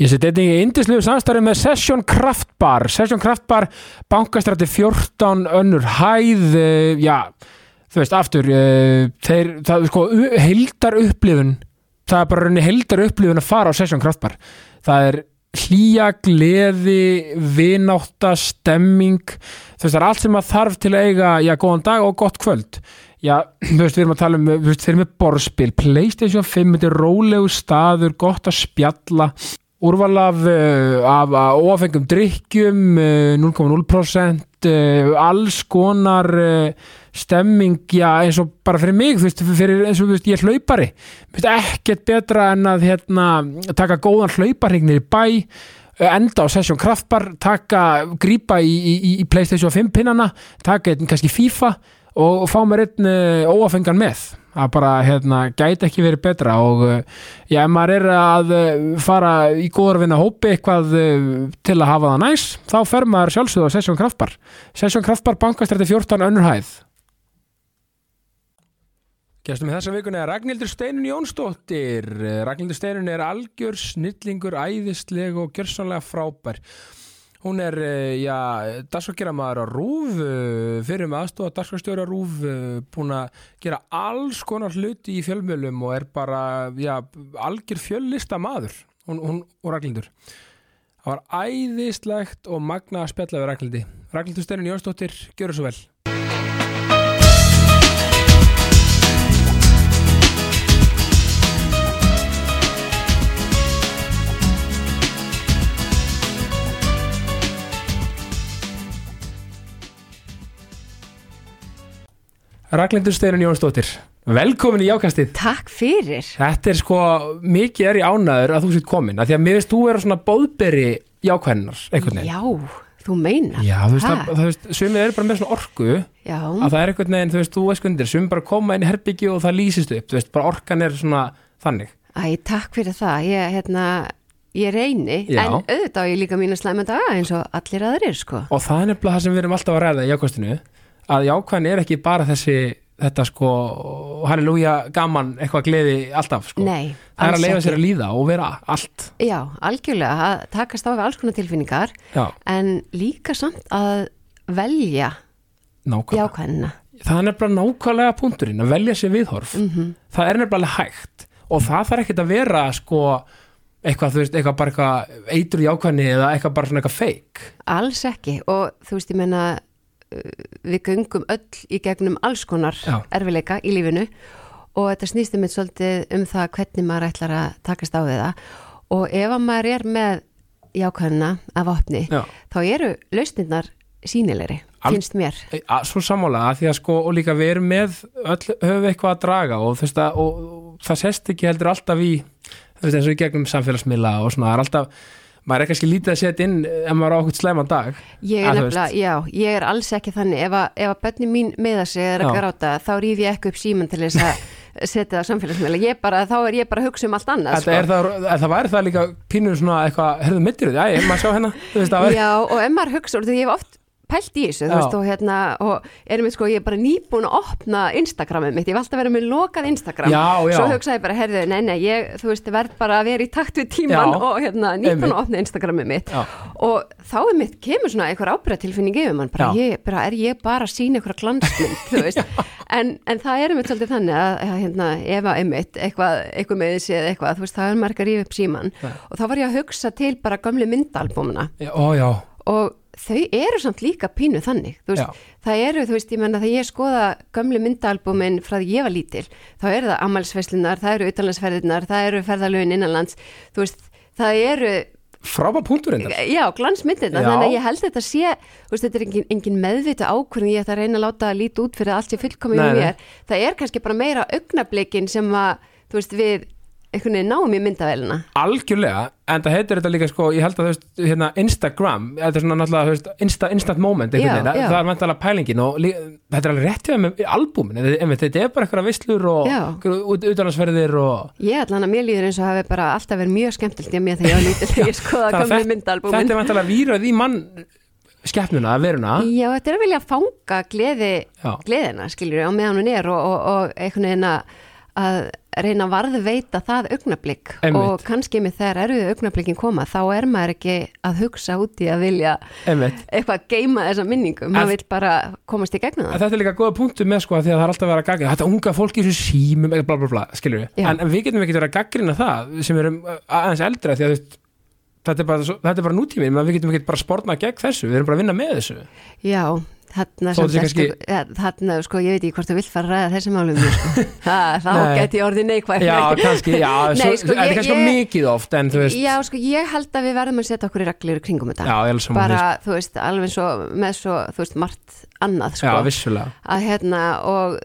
Ég seti einnig í indislegu samstarfi með Session Craft Bar. Session Craft Bar, bankastrætti 14 önnur hæð uh, já, þú veist, aftur uh, þeir, það er sko heildar upplifun, það er bara rauninni heildar upplifun að fara á Session Craft Bar. Það er hlýja, gleði vinátta, stemming þú veist, það er allt sem að þarf til að eiga, já, góðan dag og gott kvöld. Já, þú veist, við erum að tala um þú veist, þeir eru með borðspil, Playstation 5 þetta er rólegu staður, gott að spjalla úrval af, uh, af uh, óafengum drikkjum uh, 0,0% uh, alls konar stemming, já eins og bara fyrir mig, þú veist, fyrir, eins og veist, ég er hlaupari. Ekkert betra en að hérna, taka góðan hlauparregnir í bæ enda á Session Kraftbar taka, grípa í, í, í- Playstation 5 pinnana, taka einn kannski FIFA og, fá mér einn óafengan með að bara hérna, gæti ekki verið betra og uh, já, ef maður er að uh, fara í góður vinna hópi eitthvað uh, til að hafa það næs þá fer maður sjálfsögðu á Session Kraftbar Session Kraftbar bankastrætti 14 önnur hæð. Gestum í þessa vikunni er Ragnhildur Steinun Jónsdóttir. Ragnhildur Steinun er algjör snillingur, æðisleg og gjörsanlega frábær Hún er, eh, já, dagskrárgeramaður á RÚV, eh, fyrir með aðstofa dagskrárstjóri á RÚV, eh, búin að gera alls konar hluti í fjölmjölum og er bara, já, algjör fjöllista maður, hún, hún og Ragnhildur. Það var æðislegt og magna að spjalla við Ragnhildi. Ragnhildur Steinun Jónsdóttir, gjör svo vel. Ragnhildur Steinun Jónsdóttir, velkomin í jákastið. Takk fyrir. Þetta er sko, mikið er í ánaður að þú sitt komin, að því að mér veist þú vera svona bóðberi jákvæðinar, einhvern veginn. Já, þú meinar. Já, þú veist, Ha? það, það veist, sumið eru bara með svona orku Já, að það er einhvern veginn, þú veist, þú veist kundir sumið bara koma inn í herbyggju og það lýsist upp þú veist, bara orkan er svona þannig æ, takk fyrir það. Ég, hérna, ég reyni, Já. en auðvitað á ég líka mínu slæma daga eins og allir aðrir, sko. og það er nefnilega það sem við erum alltaf að ræða í jákvæðinu að jákvæðin er ekki bara þessi þetta sko, halleluja gaman, eitthvað gleði alltaf sko. Nei, það er að ekki. sér að líða og vera allt. Já, algjörlega, að takast á við alls konar tilfinningar, Já, en líka samt að velja nákvæmlega. jákvæðina. það er nefnilega nákvæmlega punkturinn að velja sér viðhorf. Mm það er nefnilega hægt. Og það þarf ekkert að vera sko eitthvað, þú veist, eitthvað bara eitthvað eitur í ákvæðni eða eitthvað bara svona eitthvað fake. Alls ekki og þú veist, ég meina, uh, við göngum öll í gegnum alls konar Já. erfileika í lífinu og þetta snýst um svolítið um það hvernig maður ætlar að takast á við það og ef að maður er með jákvæðina af opni, Já. þá eru lausnirnar sínilegri, Al- finnst mér. E, a- Svo sammála, að því að sko og líka við erum með öll höfum eitthvað að draga og, þú veist, að, og, og það sést ekki heldur alltaf í þú veist, eins og í gegnum samfélagsmiðla og svona, það er alltaf maður er kannski lítið að setja inn ef maður á okkur slæman dag. Ég Að er nefnilega, já, ég er alls ekki þannig. Ef að, ef að bönni mín meða sig er að gráta, þá rýf ég ekki upp síman til þess að setja það á samfélagsmiðla, ég þá er ég bara að hugsa um allt annað, er það, er það væri það líka pínur svona eitthvað, herðu mittir þið, já, maður sjá hérna. Þú veist, það væri, Já, og ef maður hugsa, og því ég hef oft pælt í þessu, þú veist, og hérna, og erum við sko, ég er bara nýbúin að opna Instagramið mitt, ég hef alltaf verið með lokað Instagram, Já, já. svo hugsaði bara, herðu, nei, nei, ég, þú veist, verð bara að vera í takt við tíman Já. og hérna, nýbúin að opna Instagramið mitt. Og þá er mitt, kemur svona einhver ábyrðatilfinning yfir mann, bara, ég, bara, er ég bara að sína einhverja glansmynd, þú veist, en, en það er einmitt svolítið þannig að, að hérna, ef að einmitt, eitthvað, eitthvað með þessi eða er ég að þau eru samt líka pínu þannig veist, það eru, þú veist, ég menna þegar ég skoða gömlu myndaalbumin frá því ég var lítil þá eru það ammælsveislunar, það eru utanlandsferðirnar, það eru ferðalögin innanlands þú veist, það eru frábæð punktur enda já, glansmyndirna, Já. þannig að ég held þetta sé veist, þetta er engin, engin meðvita ákvörðin ég ætla að reyna að láta það líta út fyrir að allt fullkomið Nei, með nei. mér, það er kannski bara meira augnablikin sem að, þú veist, við einhvern veginn náum í myndavélina algjörlega, en það heitir þetta líka sko, ég held að þú veist, hérna, Instagram þetta er svona náttúrulega, þú veist, insta, instant moment Já, veginn, já. það er vantalega pælingin og lí, þetta er alveg rétt við með albúmin einmitt, þetta er bara eitthvað visslur og utalansferðir og Ég ætla hann að mér líður eins og hafi bara alltaf verið mjög skemmtilt í mér þegar ég var lítil þegar ég skoða að gamlu þetta- myndalbúmin. þetta er vantalega vírað í mann skeppnuna, veruna. Já, þetta er að vilja fanga gleði, gleðina, skiljur, að, að reyna að varðveita það augnablík og kannski með þegar erfið augnablíkin koma þá er maður ekki að hugsa út í að vilja einmitt. eitthvað að geima þessa minningu, maður vil bara komast í gegnum það. þetta er líka góða punktu með sko að því að það er alltaf að vera að gaggrina þetta unga fólki þessu símum bla bla bla, skilur við, en, en við getum ekki verið að gaggrina það sem erum uh, aðeins eldra því að þetta er bara, bara nútíminn, menn við getum ekki bara spornað gegn þessu, við erum bara að vinna með þessu. Já, þarna kannski- þarna, sko, ég veit ekki hvort þú vilt fara að ræða þessi málum sko. ha, þá geti ég orðið neikvæð Já, kannski, já, Nei, sko, þetta er kannski ég- mikið oft en þú veist, Já, sko, ég held að við verðum að setja okkur í reglur í kringum þetta. Já, bara, því, þú veist, alveg svo með svo, þú veist, margt annað, sko. Já, vissulega. Að hérna og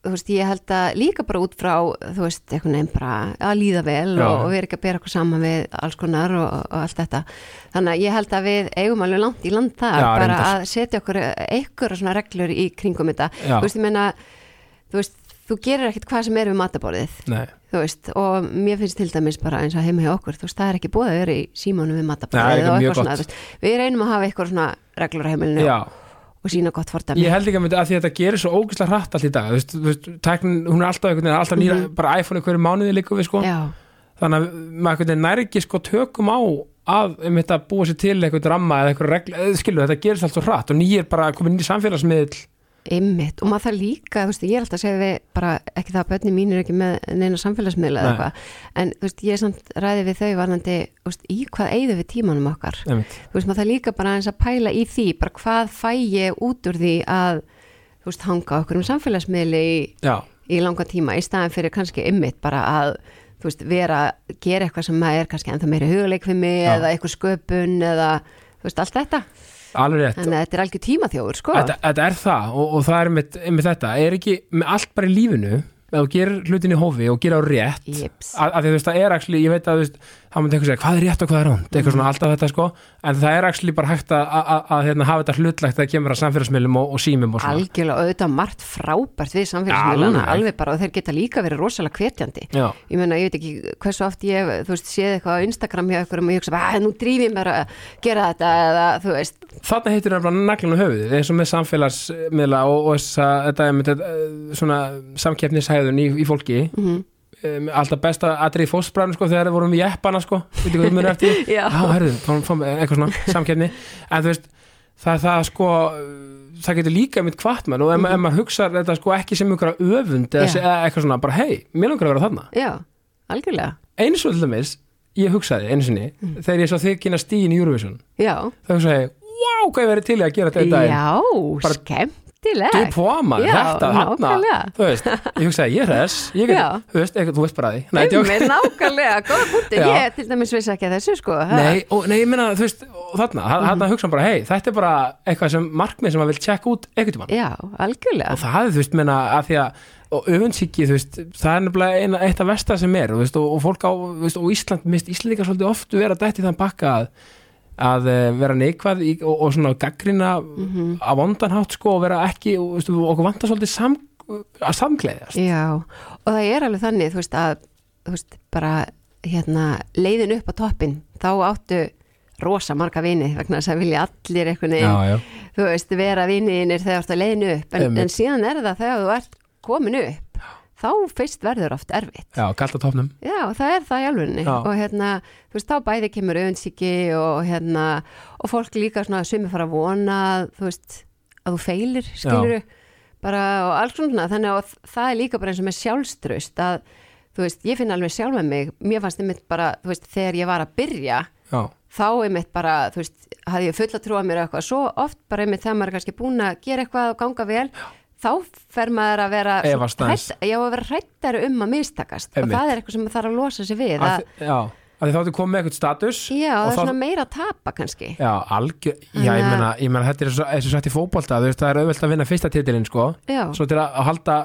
þú veist, ég held að líka bara út frá þú veist, einhvern veginn bara að líða vel Já. og, og vera ekki að bera okkur saman við alls konar og, og allt þetta þannig að ég held að við eigum alveg langt í land þar Já, bara reyndar. að setja okkur einhverja svona reglur í kringum þetta Já. þú veist, ég meina þú veist, þú gerir ekkert hvað sem er við mataborðið Nei, þú veist, og mér finnst til dæmis bara eins og heima hjá okkur, þú veist, það er ekki búið að vera í símónu við ekki og eitthvað svona, veist, við reynum að hafa eitthvað svona reglur á heimilinu já og sína gott fordæmi. Ég held ekki að, myndi, að því að þetta gerir svo ógæslega hratt allt í dag, þú veist, þú veist tæknin, hún er alltaf veginn, alltaf nýra, Mhm. bara iPhone hverju mánuði líka við sko, Já, þannig að maður einhvern veginn nær ekki sko tökum á að um þetta búa sér til eitthvað ramma eða eitthvað regla, skilur þetta gerist allt svo hratt og nýjir bara komin inn í samfélagsmiðl Ymmit, og maður það líka, þú veist, ég er alltaf að segja við bara ekki það að börni mín er ekki með neina samfélagsmiðla eða Nei. eitthvað en þú veist, ég samt ræði við þau varðandi, í hvað eigðu við tímanum okkar einmitt. þú veist, maður það líka bara eins að pæla í því bara hvað fæ ég út úr því að þú veist, hanga okkur um samfélagsmiðli í, í langan tíma í staðan fyrir kannski ymmit bara að vera, gera eitthvað sem er kannski ennþá meiri huguleikfimi Já. eða eitthvað sköpun eða allt þetta alveg rétt. En þetta er algjör tímaþjóður, sko. Þetta, þetta er það og, og það er einmitt, einmitt þetta. Er ekki með allt bara í lífinu ef þú gerir hlutin í hófi og gerir á rétt Jeps. að, að því þú veist, það er actually, ég veit að þú veist, það myndi eitthvað segja, hvað er rétt og hvað er ránd eitthvað Mhm. svona alltaf þetta sko. En það er actually bara hægt að, að, að, að hérna, hafa þetta hlutlegt þegar kemur að samfélagsmiðlum og, og símum og svona. Algjörlega og auðvitað margt frábært við samfélagsmiðlana, Alveg. alveg bara og þeir geta líka verið rosalega hvetjandi. Já, ég meina, ég veit ekki hversu oft ég þú veist, séð eitthvað á Instagram hjá ykkur og ég hugsa að nú dríf ég mér að gera þetta eða þú veist, þarna heitir það naglun á höfuðið eins og með samfélagsmiðla og, og þess að þetta mm um, alltaf besta atrið fósbræðin sko þegar við vorum í eppana sko. Veit ekki hvað mér eftir. Já. herðu, fáum, fáum, eitthvað svona samkeppni. En þú veist, það það sko það getur líka mitt kvartmann og ef, mm ef maður hugsa þetta sko ekki sem einhverja öfund eða, eða eitthvað svona, bara hei, mér langar að vera þarna. Já, algjörlega. Eins og til dæmis, ég hugsaði einu sinni þegar ég svo þig kynna stíin í Eurovision. Já, þá hugsaði ég, wow, hvað ég verið til að gera þetta já, Bara- skemmtilegt Du poma, Já, þetta nákvæmlega. Þú veist, ég hugsaði, ég er þess ég get, Já. þú veist, eitthvað, þú veist bara því Nei, djók. Einmitt, nákvæmlega, góða punktur, Já. ég til dæmis vissi ekki að þessu sko ha? Nei, og, nei, ég meina, þú veist, og þarna, mm þarna hugsa hann bara, hei, þetta er bara eitthvað sem markmið sem maður vil tjekka út einhvern tímann. Já, algjörlega Og það þú veist, meina, að því að, og öfundsíki, þú veist, það er nefnilega eina, eitt af versta sem er, þú veist, og, og fólk á, þú veist, og Ísland, mist Íslandika svolítið oft vera dætt í þann bakka að, að eh, vera neikvað í, og, og svona gaggrina Mhm. á vondanhátt, sko, og vera ekki, og, þú veist, okkur vantar svolítið sam, að samkleiðast. Já, og það er alveg þannig, þú veist, að þú veist, bara hérna leiðin upp á toppin, þá áttu rosa marga vini vegna þess að vilja allir einhvern veginn, þú veist, vera viniðinir þegar þú ert að leiðin upp, en, en síðan er það þegar þú ert komin upp þá fyrst verður oft erfitt. Já, kallt á topnum. Já, það er það í alvegni Já. og hérna, þú veist, þá bæði kemur öfundsíki og hérna, og fólk líka svona sumi fara að vona, þú veist, að þú feilir, skilur bara og alls svona, þannig að það er líka bara eins og með sjálfströst að, þú veist, ég finn alveg sjálf með mig, mér fannst einmitt bara, þú veist, þegar ég var að byrja, Já, þá einmitt bara, þú veist, hafði ég fulla trúa mér eitthvað, svo oft bara einmitt þegar maður er kannski búin að gera eitthvað og ganga vel, þá fer maður að vera að hrættari um að mistakast. Einmitt. og það er eitthvað sem maður þarf að losa sig við að, að, já, að þá ertu komið með eitthvað status já, það er þá- svona meira að tapa kannski. Já, algjör, já, ég að- meina, ég meina þetta er svo, eins og sagt í fótbolta, þú veist, það er auðvelt að vinna fyrsta titilinn, sko, já, svo til að, að halda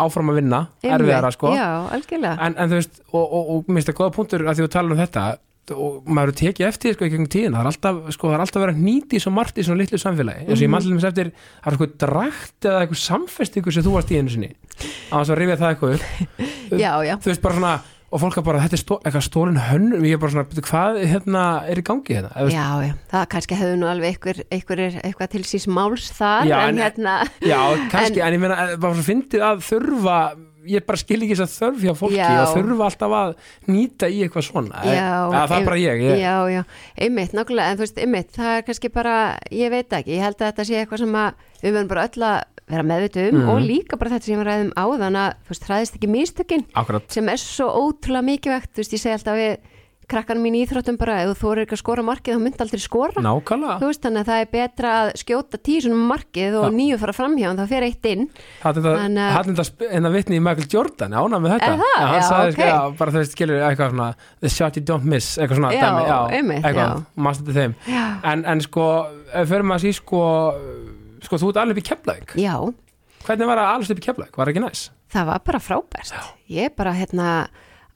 áfram að vinna, erfiðara, sko. Já, algjörlega. En, en þú veist, og, og, og minnst það góða punktur að því þú talar um þetta og maður tekið eftir, sko, í gegnum tíðin það er alltaf, sko, það er alltaf verið að nýti svo margt í svona litlu samfélagi, eins og ég mannlega eftir það er eitthvað drakt eða eitthvað samfestingu sem þú varst í einu sinni, á þess að rifja það eitthvað upp, já, já, þú veist, bara svona og fólk er bara, þetta er stó, eitthvað stólin hönnur ég er bara svona, "Bíddu, hvað hérna er í gangi hérna, þú veist, já, já, það kannski hefur nú alveg einhver, einhver er eitthvað til síns máls þar Já, en en- hérna, Já, kannski, en, ég meina, eh, bara svo fyndið að þurfa ég bara skil ekki þess að þörf hjá fólki Já. og þurfa alltaf að nýta í eitthvað svona Já, Eða, það er bara ég, ég Já, einmitt, nákvæmlega, en þú veist, einmitt, það er kannski bara, ég veit ekki, ég held að þetta sé eitthvað sem að við verðum bara öll að vera meðvitu um Mhm. og líka bara þetta sem var ræðum áðan að, þú veist, hræðist ekki akkurat, sem er svo ótrúlega mikilvægt, þú veist, ég segi alltaf við krakkanum mín í íþróttum bara, ef þú þorir ekki að skora markið, þá myndi aldrei skora. nákvæmlega Þú veist, þannig að það er betra að skjóta svona markið og nýju fara framhjá en það fer eitt inn. Þannig að- en að vitni í Michael Jordan ána með þetta það? Já, sagði, ok. sko, já, bara þú veist, skilur eitthvað svona the shot you don't miss, eitthvað svona Já, dæmi, einmitt, eitthvað, mannstu til þeim en, en sko, fyrir maður að sí sko, sko, þú ert alveg í Keflavík Já, hvernig var að alveg í Keflavík, var það ekki næs? það var bara frábært. Ég er bara, hérna,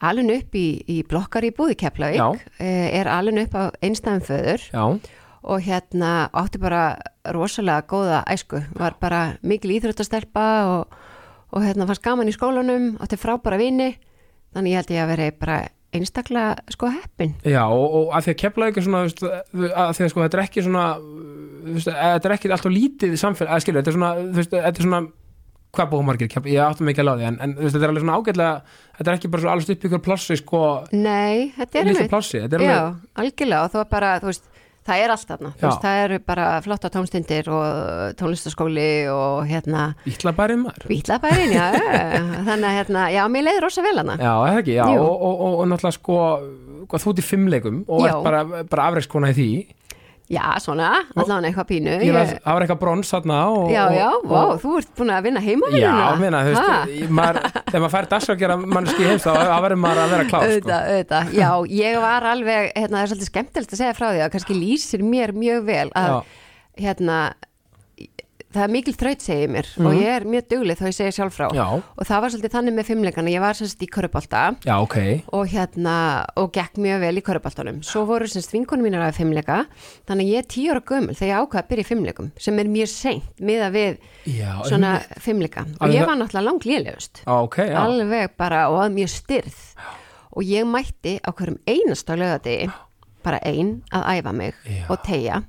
alin upp í, í blokkar í búði Keflavík, eh, er alin upp á einstæðum föður Já, og hérna átti bara rosalega góða æsku, var bara mikil íþróttastelpa og, og hérna fannst gaman í skólanum, átti frábæra vini þannig ég held ég að veri bara einstaklega sko heppin. Já og, og að því að Keflavík er svona, að því að sko, þetta er ekki svona, þetta er ekki alltaf lítið samfélag, að skilur, þetta er svona, þetta er svona hvað búið margir, ég áttum ekki að láði en, en þetta er alveg svona ágætlega, þetta er ekki bara svo alveg upp ykkur plássi, sko, Nei, þetta er einmitt plássi, þetta er Já, alveg, algjörlega og það var bara, þú veist það er allt þarna, þú veist, það eru bara flotta tónstundir og tónlistaskóli og hérna ítla bærið maður. Vítlabærin, já, þannig að hérna, já, mér leiði rosa vel hana Já, eða ekki, já, og, og, og, og náttúrulega sko, þú ert í fimmleikum og ert bara, bara afreikskona í því Já, svona, allavega eitthvað pínu það var eitthvað brons þarna og, Já, já, og, og, þú ert búin að vinna heima Já, meina, þú veist, maður, þegar maður fær dagsakera manneski heims, þá verður maður að vera klár, sko. já, ég var alveg hérna, það er svolítið skemmtilegt að segja frá því að kannski lýsir mér mjög vel að Já, hérna það er mikil þraut segir mér og Mhm. ég er mjög dugleg þá ég segja sjálf frá. Já, og það var svolítið þannig með fimmleikana, ég var semst í körubálta já, ok, og hérna, og gekk mjög vel í körubáltanum svo voru semst vinkonum mínar að fimmleika þannig að ég er tíu ára gömul þegar ég ákvað að byrja í fimmleikum sem er mjög seint miða við já, svona einmitt. fimmleika og ég var náttúrulega langt lélegust Já, ok, já, alveg bara og mjög styrð. Og ég mætti á hverjum einasta lögadegi bara ein að æfa mig Já. og tegja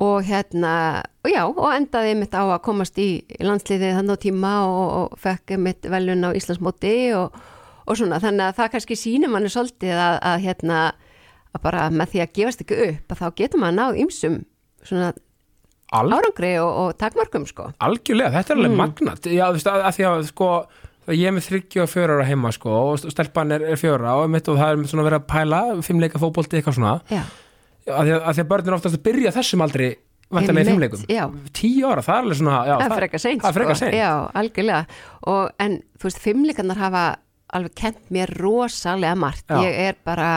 og hérna, og já, og endaði mitt á að komast í landsliðið þannig á tíma og, og fekk mitt velun á Íslandsmóti og, og svona, þannig að það kannski sýnir manni svolítið að, að hérna að bara með því að gefast ekki upp að þá getur maður náð ymsum svona Al, árangri og, og takmörkum sko. Algjörlega, þetta er Mm. alveg magnat, já, þú veist, að, að því að, sko, ég er með 34 ára heima, sko, og stelpan er, er fjóra og, mitt, og það er svona verið að pæla, fimmleika fótbolti, eitthvað svona, já, að því að, að að börnin oftast að byrja þessum aldrei vantarlega í fimmleikum tíu ára, það er alveg svona já, það er frekar seint það frekar sko. seint. Já, algjörlega. Og, en þú veist, fimmleikarnar hafa alveg kent mér rosalega margt. Já. ég er bara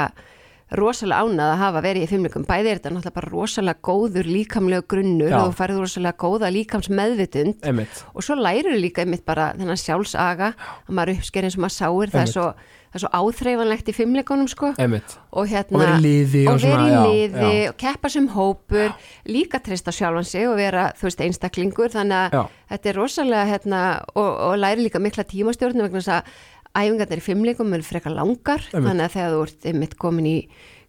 rosalega ánað að hafa verið í fimmleikum bæði er þetta náttúrulega bara rosalega góður líkamlega grunnur Já. og þú færið rosalega góða líkams meðvitund og svo lærir líka einmitt bara þennan sjálfsaga að maður uppsker eins og maður sáir það svo, það er svo áþreifanlegt í fimmleikunum sko einmitt og hérna Og vera í liði og og svona, í já, liði já. og keppa sem hópur líka treysta sjálfan sig og vera þú veist einstaklingur þannig að Já. þetta er rosalega hérna og, og læri líka mikla tímastjórnum vegna þess að æfingarnir í fimmleikum eru frekar langar Einmitt. þannig að þegar þú ert einmitt komin í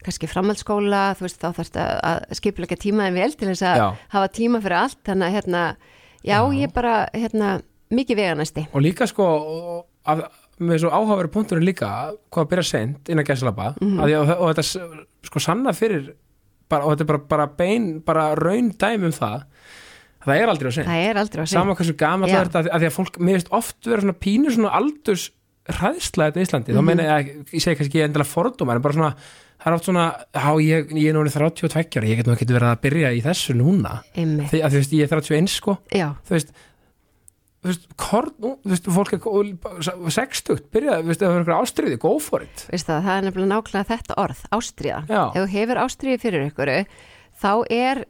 kannski framhaldsskóla þú veist þá þarfst að, að skipulega tímaðin vel til þess að Já. hafa tíma fyrir allt þannig að hérna já, ég bara hérna mikið veganæsti og líka sko af, með svo áhafari punkturinn líka hvað að byrja seint inn að gæslapa mm Mhm. -hmm. og, þetta sko sanna fyrir bara, og þetta er bara, bara bein bara raun dæmi um það það er aldrei á seint það er aldrei að sama hversu gamall Já. það er að því að fólk, mér veist oft vera svona pínu svona aldurs hræðsla þetta í Íslandi, þá Mhm. meina ég, að- ég segi kannski ekki endilega fordómar, en bara svona það er oft svona, já ég, ég er núna 32 ára, ég get nú ekki verið að byrja í þessu núna, einmitt, því að þú veist, ég er 31 sko, já, þú veist þú veist, korn, þú veist, fólk er 60, byrja, þú veist, það er einhver ástriði, go for it. Veist það, það er nefnilega nákvæmlega þetta orð, ástríða. Já. ef þú hefur ástríði fyrir ykkur þá er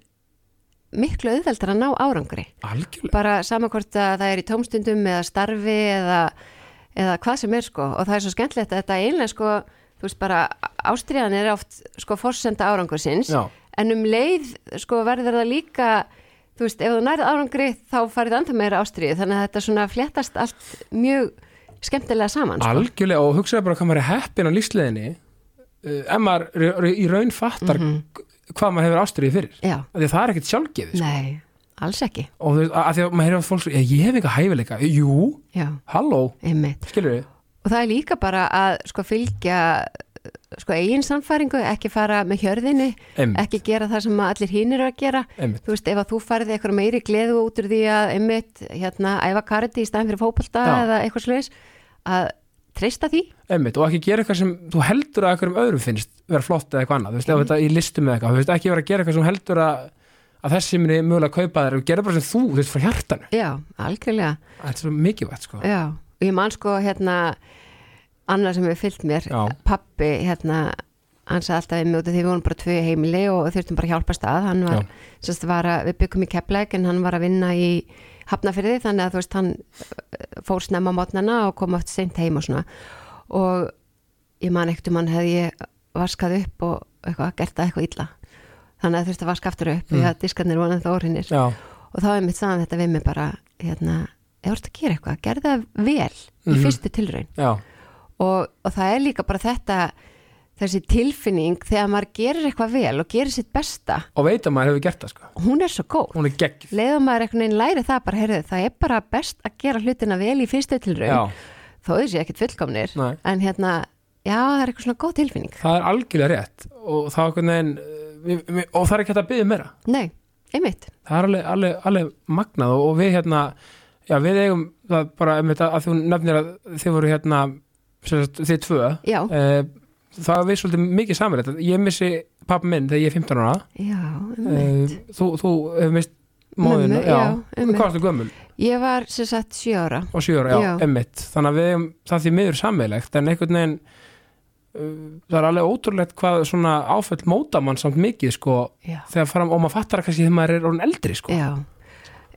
miklu auðveldar að ná árangri. Algjörlega, bara saman hvort að það er í tómstundum eða starfi eða, eða hvað sem er sko. Og það er svo skemmtilegt að þetta einlega sko þú veist bara ástríðan er oft sko forsenda árangur sinns já, en um leið sko verður það líka þú veist ef þú nærið árangri þá farið anda meira ástríði þannig að þetta svona fléttast allt mjög skemmtilega saman sko. algjörlega og hugsaðu bara hvað maður er heppin á lífsleðinni uh, ef maður í raun fattar hvað maður hefur ástriði fyrir. Því að það er ekkert sjálfgeði sko. nei, alls ekki. Og þú veist, að því að maður hefur fólk ég, ég hef eitthvað hæfileika, jú, já, halló. Skilur við, og það er líka bara að sko fylgja sko eigin samfæringu, ekki fara með hjörðinni einmitt, ekki gera það sem allir hínir eru að gera. Einmitt. Þú veist, ef að þú farið eitthvað meiri gleðu út úr því að einmitt, hérna, æfa kardi í staðin fyrir fótbolta Já. eða eitthvað sluðis að treysta því. Einmitt, og ekki gera eitthvað sem þú heldur að einhverjum öðrum finnst vera flott eða eitthvað annað, þú veist, ef þetta í listum eða eitthvað, þú veist, ekki vera að gera eitthvað sem heldur að að þessi minni mögulega að kaupa þér og gera bara sem þú, þú veist, frá hjartanu. Já, algjörlega, þetta er svo mikilvægt, sko. Já og ég man sko hérna annað sem hefur fyllt mér, Já. pappi hérna, hann sagði alltaf við af því við vorum bara tvö heimili og þurftum bara hjálpa stað hann var, sérst, var að, við byggum í Keflæk en hann var að vinna í Hafnafyrði þannig að þú veist, hann eh, fór snemma á mótnana og kom oft seint heim og svona. Og ég man ekkert um hann hefði ég vaskað upp og eitthvað, gert það eitthvað illa. Þannig að þurfti að vaska aftur upp Mm. því að diskarnir ennþá óhreinir já, og þá er mitt saman þetta við mig bara hérna, þú ert að gera eitthvað, gerð það vel í Mhm. fyrstu tilraun. Já, og, og það er líka bara þetta þessi tilfinning þegar maður gerir eitthvað vel og gerir sitt besta. Og veit að maður hefur gert það, sko. Hún er svo góð. Leiðum maður einhvern veginn læri það bara, heyrðu, það er bara best að gera hlutina vel í fyrstu tilraun þó þessi ekkert fullkomnir. Nei. en hérna, já, það er eitthvað svona góð tilfinning. Það er algjörlega rétt. Og það er veginn og það er ekki hægt að byggja meira. Nei, einmitt, það er alveg, alveg, alveg magnað og, við hérna, já við eigum það bara um þetta að þú nefnir að þið voru hérna, þið tvö já, eh, það við svolítið mikið samanlega, ég missi pappa minn þegar ég er 15 ára. Já, eh, einmitt þú, þú hefur mist varstu gömul? Ég var sem sagt sjö ára. Og sjö ára, já, emmitt þannig að við það því miður sammeilegt en einhvern veginn uh, það er alveg ótrúlegt hvað svona áföll móta mann samt mikið sko já, þegar fram, og maður fattar kannski þegar maður er orðin eldri sko. Já,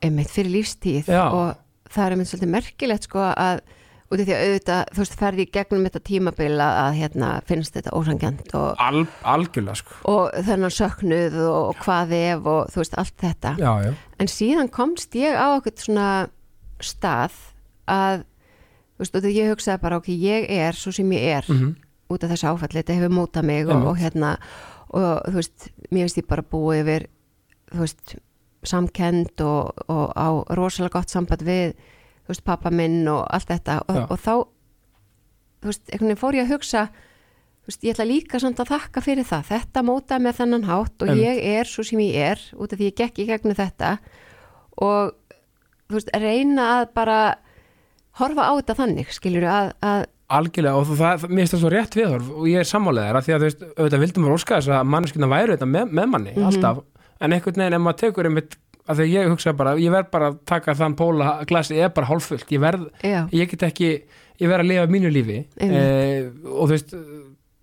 einmitt fyrir lífstíð. Já. og það er einmitt svolítið merkilegt sko að út af því að auðvitað, þú veist, ferði í gegnum þetta tímabil að, hérna, finnst þetta ósangjant og, Al, algjörlega sko. Og þennan söknuð og, og hvað ef og þú veist, allt þetta. Já, já, en síðan komst ég á eitthvað svona stað að þú veist, út af því ég hugsaði bara ok, ég er svo sem ég er mm út af þessu áfalli, þetta hefur mótað mig og, og hérna og þú veist, mér finnst ég bara búið yfir þú veist, samkend og, og á rosalega gott samband við, þú veist, pappa minn og allt þetta. Og, og þá þú veist, einhvern veginn fór ég að hugsa þú veist, ég ætla líka samt að þakka fyrir það. Þetta mótaði með þennan hátt og Einmitt. ég er svo sem ég er, út af því ég gekk í gegnum þetta. Og þú veist, reyna að bara horfa á þetta þannig, skilur að, að algjörlega og það, mér finnst það svo rétt viðhorf og ég er sammálega þeirra því að þú veist, auðvitað vildum við óska þess að manneskina væri þetta með, með manni Mhm. alltaf, en einhvern veginn ef maður tekur einmitt, að þegar ég hugsa bara, ég verð bara að taka þann póla, glasi er bara hálffullt, ég verð já, ég get ekki, ég verð að lifa mínu lífi. Eh, og þú veist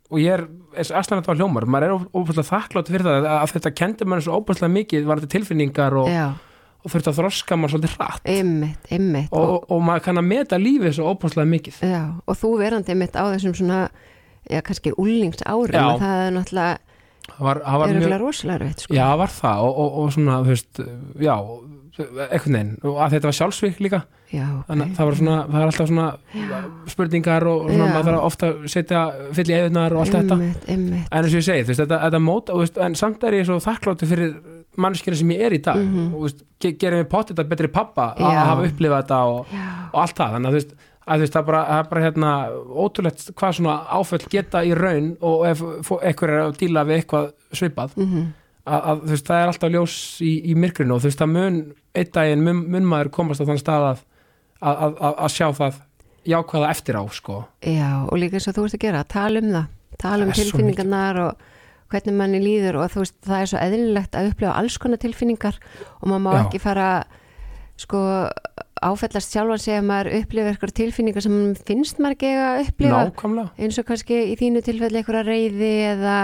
og ég er, aðstæðan þetta var hljómar. Maður er óbúinlega þakklátt fyrir það að, þetta kendi mann svo óbúinlega mikið var þetta tilfinningar og, og þurft að þroska mann svolítið hratt. Einmitt, einmitt. Og, og, og maður kann að meta lífið svo óbúinlega mikið. Já, og þú verandi einmitt á þessum svona já, kannski úlingsárum Já. það er náttúrulega, það var, var mjög, erfitt sko. já, var það og, og, og svona, þú veist, já einhvern veginn, og að þetta var sjálfsvík líka já, ok. þannig að það var svona, það er alltaf svona spurningar og svona, Já. maður þarf ofta að setja fyll í eðunar og allt þetta en eins og ég segi, þú veist, þetta, þetta móta veist, en samt er ég svo þakkláttu fyrir mannskina sem ég er í dag Mhm. og þú veist, ge gerir mig potið þetta betri pappa að Já. hafa upplifað þetta og, já, og allt það, þannig að þú veist að þú veist, það er bara, bara hérna ótrúlegt hvað svona áföll geta í raun og ef einhver er að díla við eitthvað svipað, mhm, að, að þú veist, það er alltaf ljós í, í myrkrinu og þú veist, það mun einn daginn mun, mun maður komast á þann stað að, að, að, að, að sjá það jákvæða eftir á, sko. Já, og líka eins og þú veist að gera tala um það, tala um tilfinningarnar og hvernig manni líður og þú veist, það er svo eðlilegt að upplifa alls konar tilfinningar og maður má Já. ekki fara sko áfellast sjálfan sig að maður upplifa eitthvað tilfinningar sem finnst maður ekki að upplifa. Nákvæmlega, eins og kannski í þínu tilfelli eitthvað reyði eða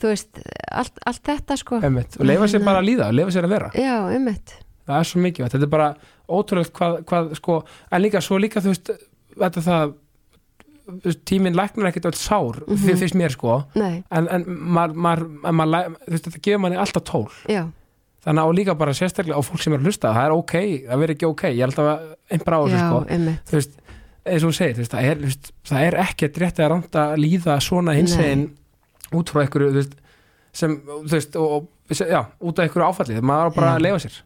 þú veist, allt, allt þetta sko. Einmitt, og leifa sér bara að líða, leifa sér að vera. Já, ummitt það er svo mikið, þetta er bara ótrúlegt hvað, hvað sko, en líka svo líka þú veist, þetta það tíminn læknar ekkert öll sár mm Mhm. finnst mér sko, nei, en, en maður, maður, en maður þú veist, þetta gefur manni alltaf tól. Já, þannig að líka bara sérstaklega á fólk sem er að hlusta. Það er ok, það verður ekki ok, ég held að einhver á þessu sko, þú veist eins og þú segir, veist, það er, veist, það er ekkert rétt að randa að líða svona hinsegin út frá einhverju, veist sem, þú veist, og, og já, út af einhverju áfallið, maður bara að leifa sér.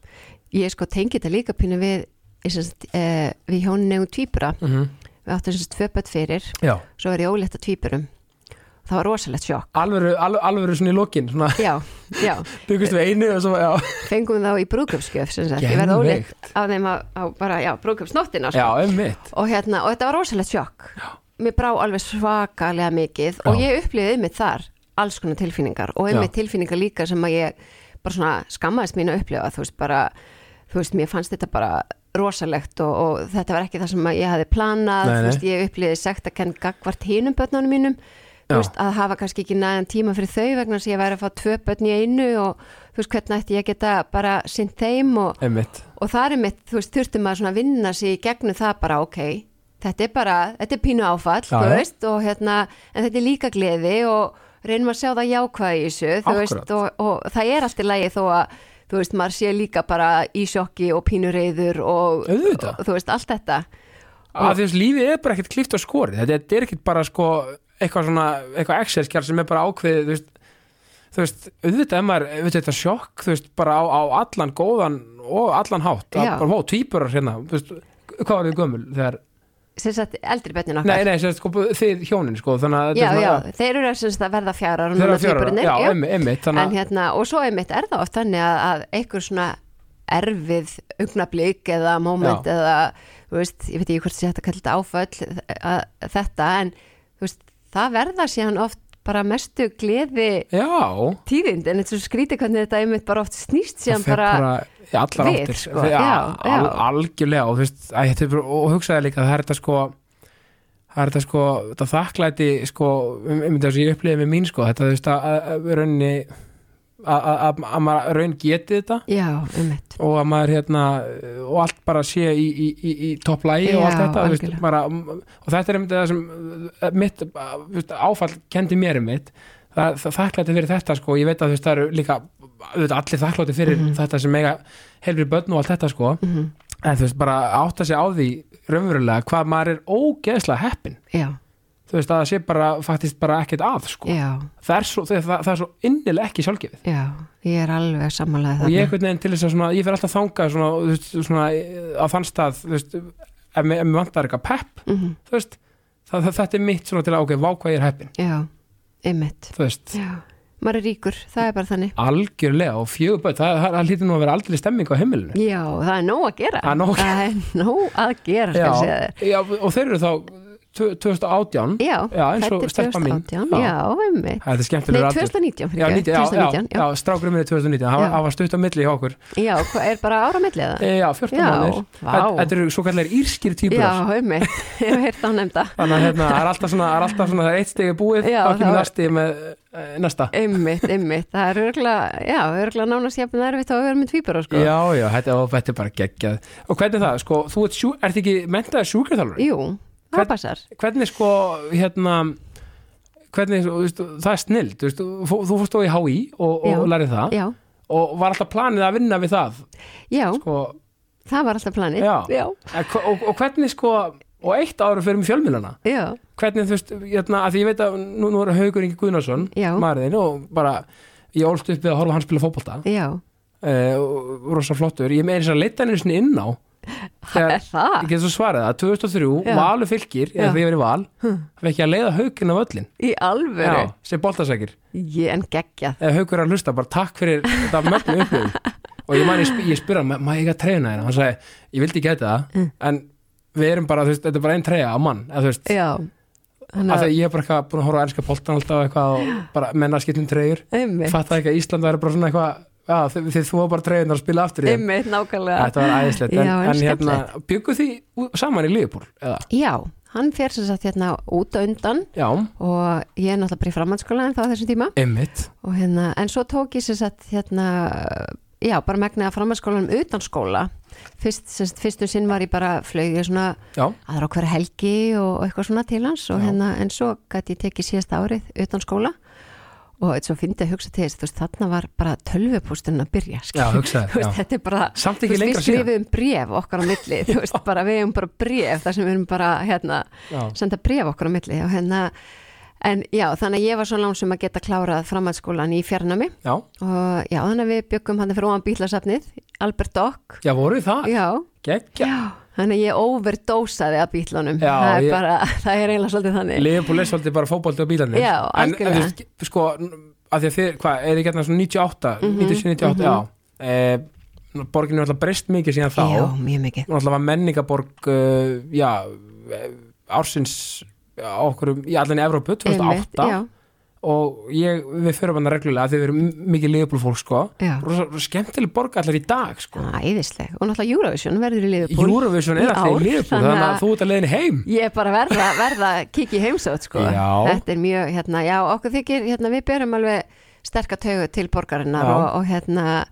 Ég sko tengi þetta líka pínu við semst, eh, við hjónin eigum tvíbura. Mm við áttum semst tvö börn fyrir. Já, svo er ég ólétta tvíburum það var rosalegt sjokk alvöru, alvöru svona í lokin svona, já, já, byggust við einu og svo, fengum þá í brúköpsgjöf sem sagt, ég verði Geðveikt. af þeim á, á bara, já, brúköpsnóttina já, sko. og hérna, og þetta var rosalegt sjokk já. mér brá alveg svakalega mikið og Já. ég upplifði einmitt þar alls konar tilfinningar og Já. tilfinningar líka sem að ég bara svona skammaðist mín að upplifa þú veist bara, þú veist, mér fannst þetta bara rosalegt og, og þetta var ekki það sem ég hafi planað, Nei, þú nei. veist, ég upplifði sekt að kenn gagvart hinum börnunum mínum þú veist, að hafa kannski ekki næðan tíma fyrir þau vegna að ég væri að fá tvö börn í einu og þú veist, hvernig ætti ég geta bara sinn þeim og, og það er mitt, þú veist, svona að vinna sig í gegnum það bara, ok þetta er bara, þetta er pínu áfall, já. veist, og hérna en þetta er líka gleði og reynum að sjá það jákvæði í þessu, þú veist og, og það er allt í lagi þó að þú veist, maður sé líka bara í sjokki og pínu reyður og, og þú veist, allt þetta. Að því að lífið er bara ekkert klift á skori þetta er ekkert bara sko eitthvað svona, eitthvað Excel-skjál sem er bara ákveðið þú veist, þú veist auðvitað er maður, auðvitað þetta sjokk þú veist, bara á, á allan góðan og allan hátt, að Já. bara, ó, tvíburar hérna, þú veist, hvað var þið gömul þegar, sagt, eldri börnin okkar nei, nei, sérst, sko, þið hjónin, sko, þannig að já, er já, svona, þeir eru að verða fjárar þeir eru fjórar, já, einmitt þannig en að, hérna, og svo einmitt er það oft þannig að, að einhver svona erfið augnablík eða moment Já. eða, þú veist, ég veit ekki hvort þetta kallt áföll að, þetta en þú veist, það verða síðan oft bara mestu gleði já. tíðind, en er svo skrítið hvernig þetta einmitt bara oft snýst það síðan bara, bara allar við, áttir sko, Fer- já, al, já. algjörlega. Og, veist, að, bara- og hugsaði líka að það er þetta sko það er þetta sko, þetta þakklæti sko, um, um þetta sem ég upplifði með mín sko, þetta þú veist að, að, að raunni að, að, að, að maður raun geti þetta. Já, einmitt. Og að maður hérna og allt bara sé í, í, í, í topplægi og allt þetta veist, bara, og þetta er einmitt það sem uh, mitt þú veist, áfall kendi mér um mitt. Það, það þakklæti fyrir þetta sko. Ég veit að veist það eru líka allir þakkláti fyrir Mhm. þetta sem eiga helri börn og allt þetta sko. Mm en þú veist bara átta sig á því raunverulega hvað maður er ógeðslega heppin já, þú veist að það sé bara faktist bara ekkert að sko. Já, það er svo, það, það, er svo innilega ekki sjálfgefið. Já ég er alveg sammálaðið og ég einhvern veginn til þess að svona, ég fer alltaf þangað svona, veist, svona á þann stað veist, ef mér vantar eitthvað pepp mm þú veist, það, þetta er mitt til að ok, vá hvað ég er heppin já, einmitt. Já, maður er ríkur, það er bara þannig. Algjörlega og fjögur börn, það, það, það hlýtur nú að vera aldrei stemming á heimilinu. Já, það er nóg að gera. Það er nóg að er gera þér. já, og þeir eru þá 2018 Já, Já, eins og fæddir stelpa mín. 2018, Já. Já, einmitt það er Nei, skemmtilegur aldur 2019 Já, fyrir 90, já, já, 2019, já, strákurinn minni 2019 það var- Já. það stutt á milli hjá okkur Já, er bara ára millið það? e, Já, 14 Já, mánir vá. Þetta eru svo kallar írskir Já, týpurar einmitt, ég hef heyrt á nefnda Þannig að hérna, það er alltaf svona, það er alltaf svona, það er eitt stegi búið, Já, þá kemur þá- næsti með næsta. Einmitt, einmitt, það er örgulega Já, örgulega nánast jafn erfitt á að vera með tvíbara sko. Já, já, þetta, þetta er bara geggjað. Og hvernig er það, sko, þú ert, ert ekki mentaði sjúkraþjálfur? Jú, það passar Hvernig, sko, hérna, hvernig, þú veist, það er snill, þú veist, þú, fórst á í HÍ og, og lærið það Já, og var alltaf planið að vinna við það, já, sko, það var alltaf planið. Já. já, hva- og, og hvernig, sko, og eitt ára fyrir með fjölmilana, já, hvernig, þú veist, hérna, að því ég veit að nú, nú er Haugur Ingi Guðnarsson, maðurinn, og bara, ég ólst upp við að horfa á hann spila fótbolta. já. uh, og rosa flottur. Ég með þess að leita henni inn á Það er það? Ég get svo svarað það, 2003 Já. Valur fylgir, eða því ég var í val fekk ég að leiða hauginn af öllin. Í alvöru? Já, sem boltasækir. Ég en geggjað. Eða haugur er að hlusta, bara takk fyrir þetta mögnu upplifun. Og ég man, ég, sp ég spyr hann, maður ég ekki að treyna hérna hann sagði, ég vildi ekki þetta Mm. en við erum bara, veist, þetta er bara einn treyja á mann, eða þú veist, Já. Af því að að ég er bara eitthvað búin að horfa á ennska boltan alltaf eitthvað og bara menna skiptum treyjur. Ekki að Ísland væri bara svona eitthvað já, þið, þið þú var bara treyjunar að spila aftur í þeim. Einmitt, nákvæmlega. Þetta var æðislegt, en, Já, en en hérna, byggu því saman í Liverpool, eða? Já, hann fer sem sagt hérna út á undan Já, og ég er náttúrulega bara í framhanskóla en það á þessum tíma. Einmitt, og hérna, en svo tók ég sem sagt hérna, já, bara megnaði að framhanskólanum utan skóla. Fyrst, sem sagt, fyrstum sinn var ég bara flög ég svona já, aðra á hverja helgi og eitthvað svona til hans og hérna, en svo gæti ég tekið síðasta árið utan skóla og svo fyndi að hugsa til þess, þú veist, þarna var bara tölvupústurinn að byrja, já, hugsaði, Þú veist, þetta er bara Samt Þú ekki veist, við skrifum bref okkar á milli þú veist, bara við hefum bara bref þar sem við erum bara hérna, Já, senda bref okkar á milli og hérna en já, þannig að ég var svo lánsum að geta klárað framhaldsskólan í fjarnami já, og já, þannig að við byggum hann fyrir ofan bílasafnið, Albert Dock já voru það, já, geggja já, þannig að ég overdósaði að bílunum Já, það, er ég- bara, það er eiginlega svolítið þannig. Liverpool er svolítið bara fótbolti á bílarnir Já, en, en algjörlega. þú sko, að því að þið, hvað, er þið gætna svona 98 Mhm, 97, 98, mhm. já. E, borginu er alltaf breyst mikið síðan þá. Já, mjög mikið. Og alltaf var menningaborg uh, já, eh, ársins já, okkur í allan í Evrópu 2008 Einmitt, já, og ég, við förum hann reglulega að þið verum mikið Liverpool fólk sko rosa skemmtileg borg allar í dag sko. Æðisleg. Og náttúrulega Eurovision verður í Liverpool Eurovision er í alltaf í Liverpool þannig þannig að- þú ert að leiðin heim. Ég er bara verða, verða að kikið heimsótt sko. Já. Þetta er mjög, hérna, já, okkur þykir, hérna, við berum alveg sterka taugu til borgarinnar og, og hérna,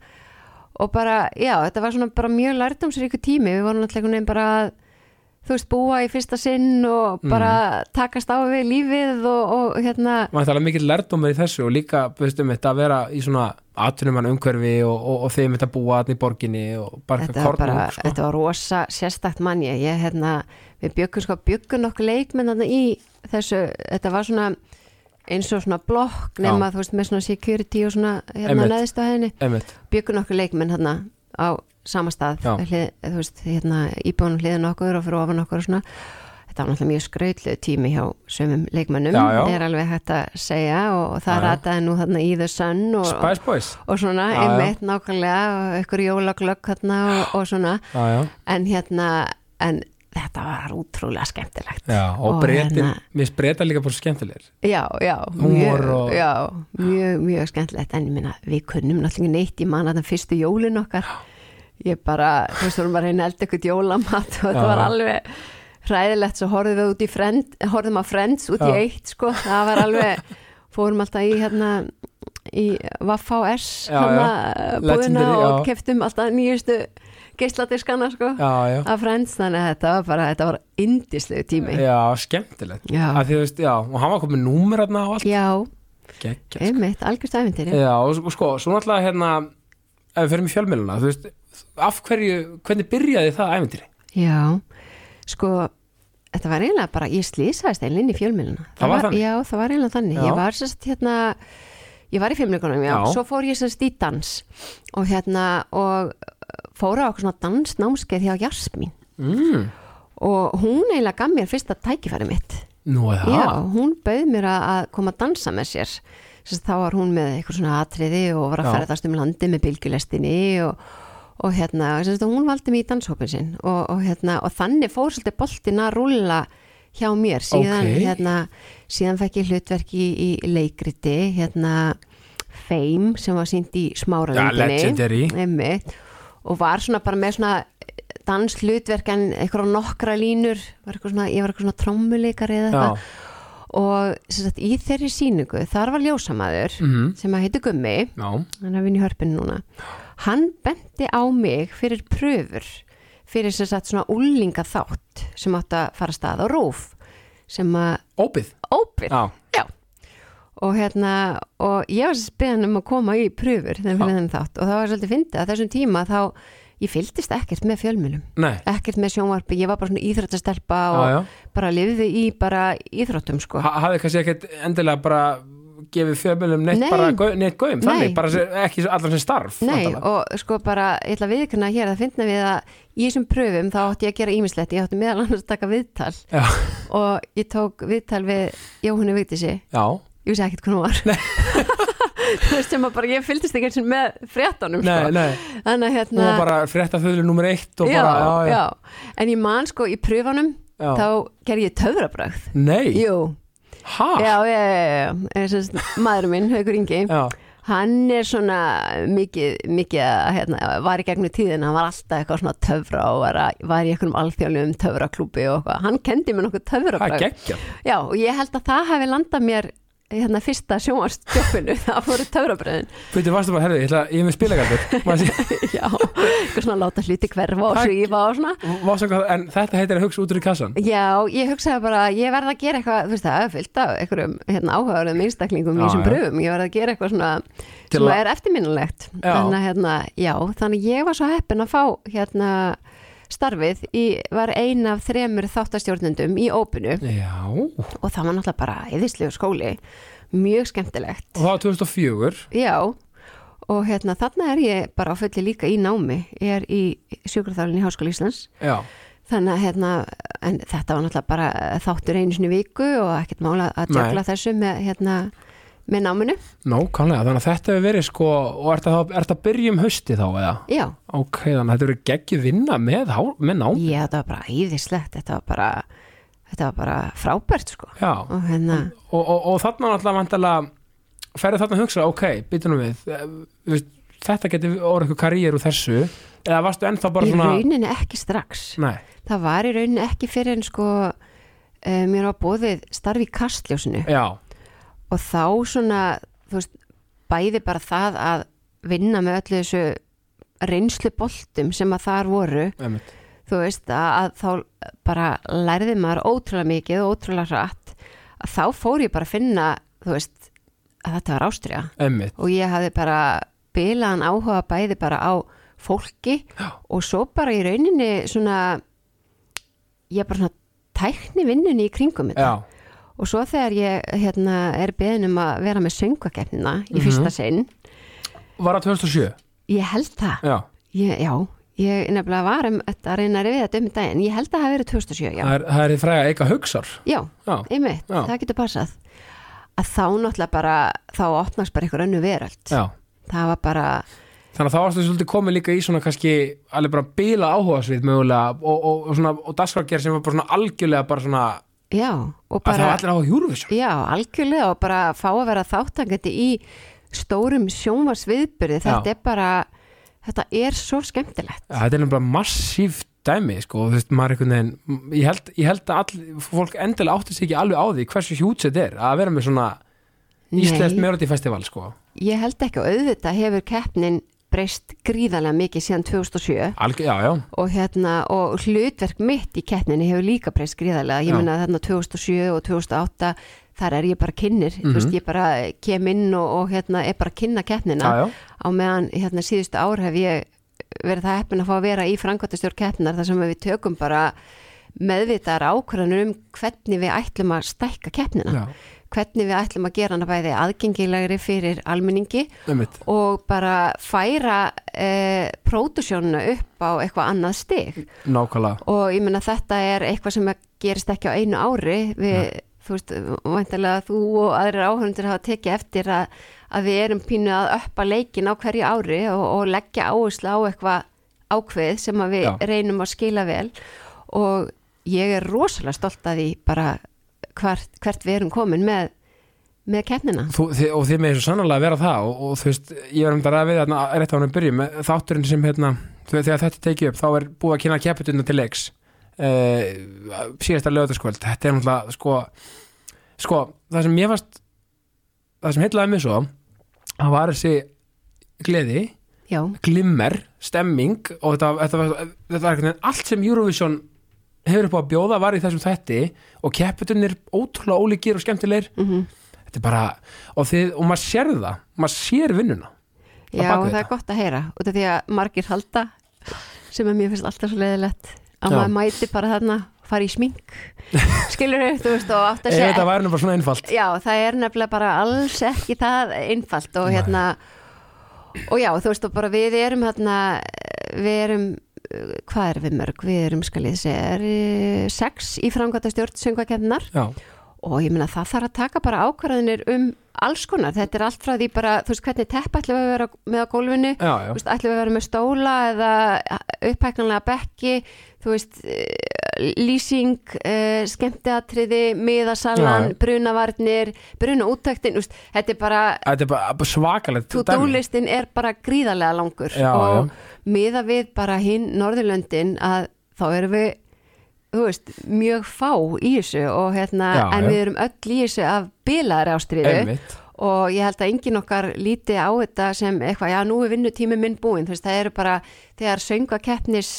og bara, já, þetta var svona bara mjög lærdomsríku tími, við vorum náttúrulega einhvern veginn bara að, þú veist, búa í fyrsta sinn og bara takast á við lífið og, og hérna, maður tala mikið lærdómur í þessu og líka veistum þetta að vera í svona atvinnumann umhverfi og, og, og þeim þetta búa þarna í borginni og bara þetta var bara, sko. þetta var rosa sérstakt mann ég, ég hérna, við byggum sko, byggum nokkuð leikmenn þarna í þessu, þetta var svona eins og svona blokk nema þú veist með svona security og svona hérna neðist á henni byggum nokkuð leikmenn hérna á sama stað. Já. hlið, þú veist hérna íbúinum hliðin okkur og fyrir ofan okkur og svona. Þetta var náttúrulega mjög skrautlu tími hjá sömum leikmennum, Já, já. er alveg hægt að segja og það Já, já. rataði nú þarna í The Sun og, Boys. og svona, Já, einmitt nákvæmlega og ykkur jólaglögg hérna og, og svona. Já, já. en hérna en þetta var útrúlega skemmtilegt. Já, og, Og breytin, hérna- mér finnst breyta líka bara skemmtilegir. Já, já, mjög, og- mjög, mjög skemmtilegt. En ég minna, við kunnum náttúrulega neitt í mann að það fyrstu jólin okkar ég bara, þú veist, vorum bara að reyna að elda eitthvað jólamat og Já. var alveg hræðilegt, svo horfðum við út í friend, horfðum að Friends út í eitt sko, það var alveg fórum alltaf í hérna í Vaffa og S hérna, já. og keftum alltaf nýjustu geisladiskana sko Já, já, af Friends, þannig að þetta var bara þetta var indislegu tími. Já, skemmtilegt. Já, að því þú veist, já, og hann var komið númer hérna og allt. Já. Gekkja, einmitt, algjörst æfintýri Já, og sko- sko, svo náttúrulega hérna ef við fyrir í fjölmiðluna, þú veist af hverju, hvernig byrjaði það æventýri? já, sko þetta var eiginlega bara, ég slýsaðist eiginlega inn í fjölmjöluna Það var þannig? já, það var eiginlega þannig, Já. ég var sérst hérna ég var í fjölmjögunum, já. Já. svo fór ég sérst í dans og hérna og fór á okkur svona dansnámskeið hjá Jasmín Mm, og hún eiginlega gaf mér fyrsta tækifæri mitt nú það Já, hún bauð mér að koma að dansa með sér Sest, þá var hún með eitthvað svona atriði og var að ferðast um landi með bylgjulestinni og, og hérna, sest, hún valdi mig í danshópin sinn og, og, hérna, og þannig fór svolítið boltin að rúlla hjá mér. Síðan, Ókei. hérna, síðan fekk ég hlutverki í, í leikriti hérna Fame sem var sínt í Já, smáralindinni Einmitt. og var svona bara með svona danshlutverk en eitthvað nokkra línur var svona, ég var eitthvað svona trommuleikari eða Já, eitthvað og sagt, í þeirri síningu þar var ljósamaður mhm, sem að heiti Gummi. Já, hann er vinn í hörpinu núna hann benti á mig fyrir pröfur fyrir sem sagt svona úlinga þátt sem átt að fara að stað á rúf sem að ópið ópið Já, og hérna og ég var spyðan um að koma í pröfur þegar fyrir Já. þennan þátt og það var svolítið fyndið. Að þessum tíma þá ég fylgdist ekkert með fjölmjölum ekkert með sjónvarpi, ég var bara svona íþróttastelpa og já, já. bara lifði í bara íþróttum sko. Ha- hafði kannski ekkert endilega bara gefið fjölmiðlum neitt Nei. neitt Nei. þannig, bara ekki allar sem starf Nei, væntanlega. og sko bara, ég ætla að viðkynna hér að finna við að í þessum pröfum þá átti ég að gera ímislegt, ég átti meðal annars að taka viðtal. Já, og ég tók viðtal við Jóhannu Vigdísi, já, ég vissi ekkert hvað hún var. Þú veist sem að bara ég fylgdist ekki eins og með fréttunum nei, sko. nei. Þannig að hérna var bara frétta þauðlu nummer eitt og já, bara, já, já, já, en ég man sko í pröfunum já. þá gerði ég töfrabrögð. Nei, Jú, ha? já, já, já. Þess, maðurinn minn, Haukur Ingi hann er svona mikið, mikið hérna, var í gegnum tíðin hann var alltaf eitthvað svona töfra og var, að, var í einhverjum alþjóðlegum töfraklúbi og eitthvað, hann kendi mér nokkuð geggja já, og ég held að það hefði landað mér hérna fyrsta sjónvarstjófinu það voru töfrabröðin Veitu, varstu bara, herðu, ég, ætla, ég er með spilagaldur já, eitthvað svona láta hluti hverfa og svífa og svona. En þetta heitir að hugsa út úr í kassan Já, ég hugsaði bara, ég verð að gera eitthvað, þú veist það, er fullt af einhverjum hérna, áhugaverðum einstaklingum í þessum já. pröfum, ég verð að gera eitthvað svona sem er eftirminnilegt. Þannig að hérna, já, þannig ég var svo heppin að fá hérna starfið í, var ein af þremur þáttastjórnendum í ópinu. Já, og og það var náttúrulega bara eðislegu skóli. Mjög skemmtilegt. Það var 2004 já. Og hérna þarna er ég bara á fulli líka í námi. Ég er í sjúkraþálinn í Háskóla Íslands. Já, þannig að hérna en þetta var náttúrulega bara þáttur einu sinni í viku og ekkert mála að Nei. jökla þessu með hérna með náminu, nákvæmlega, þannig að þetta hefur verið sko, og ert að, ert að byrja um hausti þá eða? já. Ok, þannig að þetta verið geggið vinna með, með nám. Já þetta var bara æðislegt þetta var bara, þetta var bara frábært sko. Já, og hérna, og, og, og þarna náttúrulega vantilega ferði þarna að hugsa, ok, býtum við eh, veist, þetta getur orðið eitthvað karriér úr þessu, eða varstu ennþá bara í svona rauninni ekki strax. Nei, það var í rauninni ekki fyrir en sko uh, mér var bóðið starfi í kastljósinu. Já, og þá svona veist, bæði bara það að vinna með öllu þessu reynslu boltum sem að þar voru einmitt. þú veist að, að þá bara lærði maður ótrúlega mikið og ótrúlega hratt að þá fór ég bara að finna þú veist að þetta var ástriða og ég hafði bara bilaðan áhuga bæði bara á fólki Já. og svo bara í rauninni svona ég bara svona tækni vinnunni í kringum þetta. Já, og svo þegar ég hérna, er beðin um að vera með söngvakefnina í Mhm. fyrsta sinn. Var það 2007 ég held það. Já, ég, já, ég nefnilega var um að reyna að reyða þetta um daginn. Ég held að það hafi verið 2007, já. Það er, það er í fræga Eika Hugsar já, einmitt, Já. það getur passað. Að þá náttúrulega bara þá opnast bara einhver önnu veröld. Já. Það var bara, Þannig að þá varstu svolítið komið líka í svona kannski alveg bara bila áhuga svið mögulega og, og, og og dagskrafgerð sem var bara svona algjörlega bara svona já og að það bara, var allir á Eurovision já, algjörlega og bara fá að vera þáttangandi í stórum sjónvarsviðbyrði þetta Já. er bara, þetta er svo skemmtilegt Ja, þetta er nefnilega massíft dæmi sko, þú veist, maður einhvern veginn ég held, ég held að all, fólk endilega átti sig ekki alveg á því hversu hjúts þetta er að vera með svona Nei. Melody Festival sko Ég held ekki og auðvitað hefur keppnin breyst gríðarlega mikið síðan 2007 Alg, Já, já, og, hérna, og hlutverk mitt í keppninni hefur líka breyst gríðarlega. Ég Já. meina þarna 2007 og 2008 þar er ég bara kynnir, þú Mhm. veist ég bara kem inn og, og hérna er bara að kynna keppnina já, á meðan hérna síðustu ár hef ég verið það heppin að fá að vera í frangvættastjórn keppnar þar sem við tökum bara meðvitaðar ákvörðanur um hvernig við ætlum að stækka keppnina. Já, hvernig við ætlum að gera hana bæði aðgengilegri fyrir almenningi einmitt. og bara færa eh, pródusjónuna upp á eitthvað annað stig. Nákvæmlega, og ég meina þetta er eitthvað sem gerist ekki á einu ári. Við, þú veist, væntalega þú og aðrir áhörundur hafa tekið eftir að, að við erum pínu að uppa leikin á hverju ári og, og leggja áherslu á eitthvað ákveð sem við Já. reynum að skila vel. Og ég er rosalega stolt að því bara hvert, hvert við erum komin með, með keppnina. Þið, og þið með svo sannlega að vera það og, og þú veist, ég var um þetta að við þarna rétt á hann að byrja með þátturinn sem hérna þegar þetta tekið upp, þá er búið að kynna kepputuna til leiks uh, síðasta lögðarskvöld, þetta er náttúrulega sko, sko, það sem ég varst það sem heitlaði mig svo það var þessi gleði Já, glimmer, stemming og þetta, þetta, var, þetta var allt sem Eurovision hefur upp á að bjóða var í þessum þætti og kepputunir ótrúlega ólíkir og skemmtilegir mm þetta er bara, og, þið, og maður sér það maður sér vinnuna Já, við það er gott að heyra út af því að margir halda sem er mér finnst alltaf svo leiðilegt að Já. maður mæti bara þarna fara í smink skilur þau, þú veist og átt að ef þetta segja væri bara svona einfalt Já, það er nefnilega bara alls ekki það einfalt og Nei. hérna og já, þú veist og bara við erum hérna við erum hvað erum við mörg? Við erum skal ég segja er, uh, sex í framkvæmta stjórn söngvakefnar og ég meina það þarf að taka bara ákvarðanir um alls konar, þetta er allt frá því bara þú veist hvernig tepp ætlum við að vera með á gólfinu? Ætlum við að vera með stóla eða upphæknanlega bekki? Þú veist, eh, lýsing uh, skemmtiatriði miðasalan, Já. brunavarnir bruna úttektin, þú veist, þetta er bara þetta er bara svakalegt dæmi. to-do-listin er bara gríðarlega langur Já, og miða við bara hinn Norðurlöndin að þá erum við veist, mjög fá í þessu og hérna, Já, en já. við erum öll í þessu af bilaðri ástriðu og ég held að enginn okkar líti á þetta sem eitthvað, já nú er vinnutími minn búinn, þú veist, það eru bara þegar söngakeppnis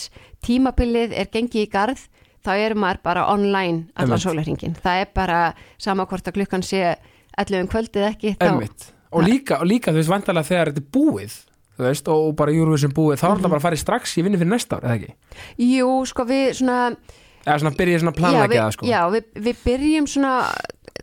tímabilið er gengið í garð, þá er maður bara online allan Einmitt. sólarhingin það er bara sama hvort að klukkan sé 11 um kvöldið ekki, þá og líka, og líka þú veist vantarlega þegar þetta er búið þú veist, og og bara Eurovision búið þá er Mhm. þetta bara að fara í strax í vinni fyrir næsta ár, eða ekki? Jú, sko við svona Eða svona byrja svona að já, það, sko. já við, við byrjum svona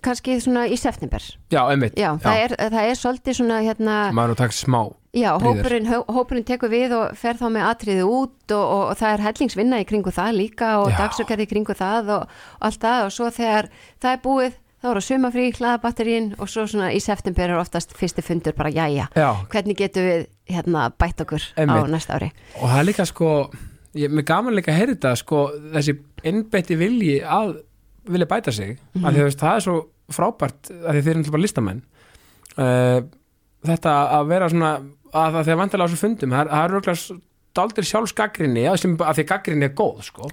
kannski svona í september. Já einmitt, Já, það er, það er svolítið svona hérna maður nú takk smá Já, hópurinn, hó- hópurinn tekur við og fer þá með atriði út og, og, og það er hellingsvinna í kringu það líka og Já. dagsökkarði í kringu það og, og allt það og svo þegar það er búið þá er á sumafrí, hlaðabatterín og svo svona í september er oftast fyrsti fundur bara jæja, já, hvernig getum við hérna bætt okkur á Einmitt. næsta ári og það er líka sko ég, mér gaman líka að heyra þetta sko þessi innbætti vilji að vilja bæta sig, Mhm. af því að það er svo frábært, af því þeir eru náttúrulega listamenn uh, þetta að vera svona, að það þegar vantilega á þessu fundum, það er- er röglega daldir sjálfsgaggrinni, að, því gaggrinni er góð sko,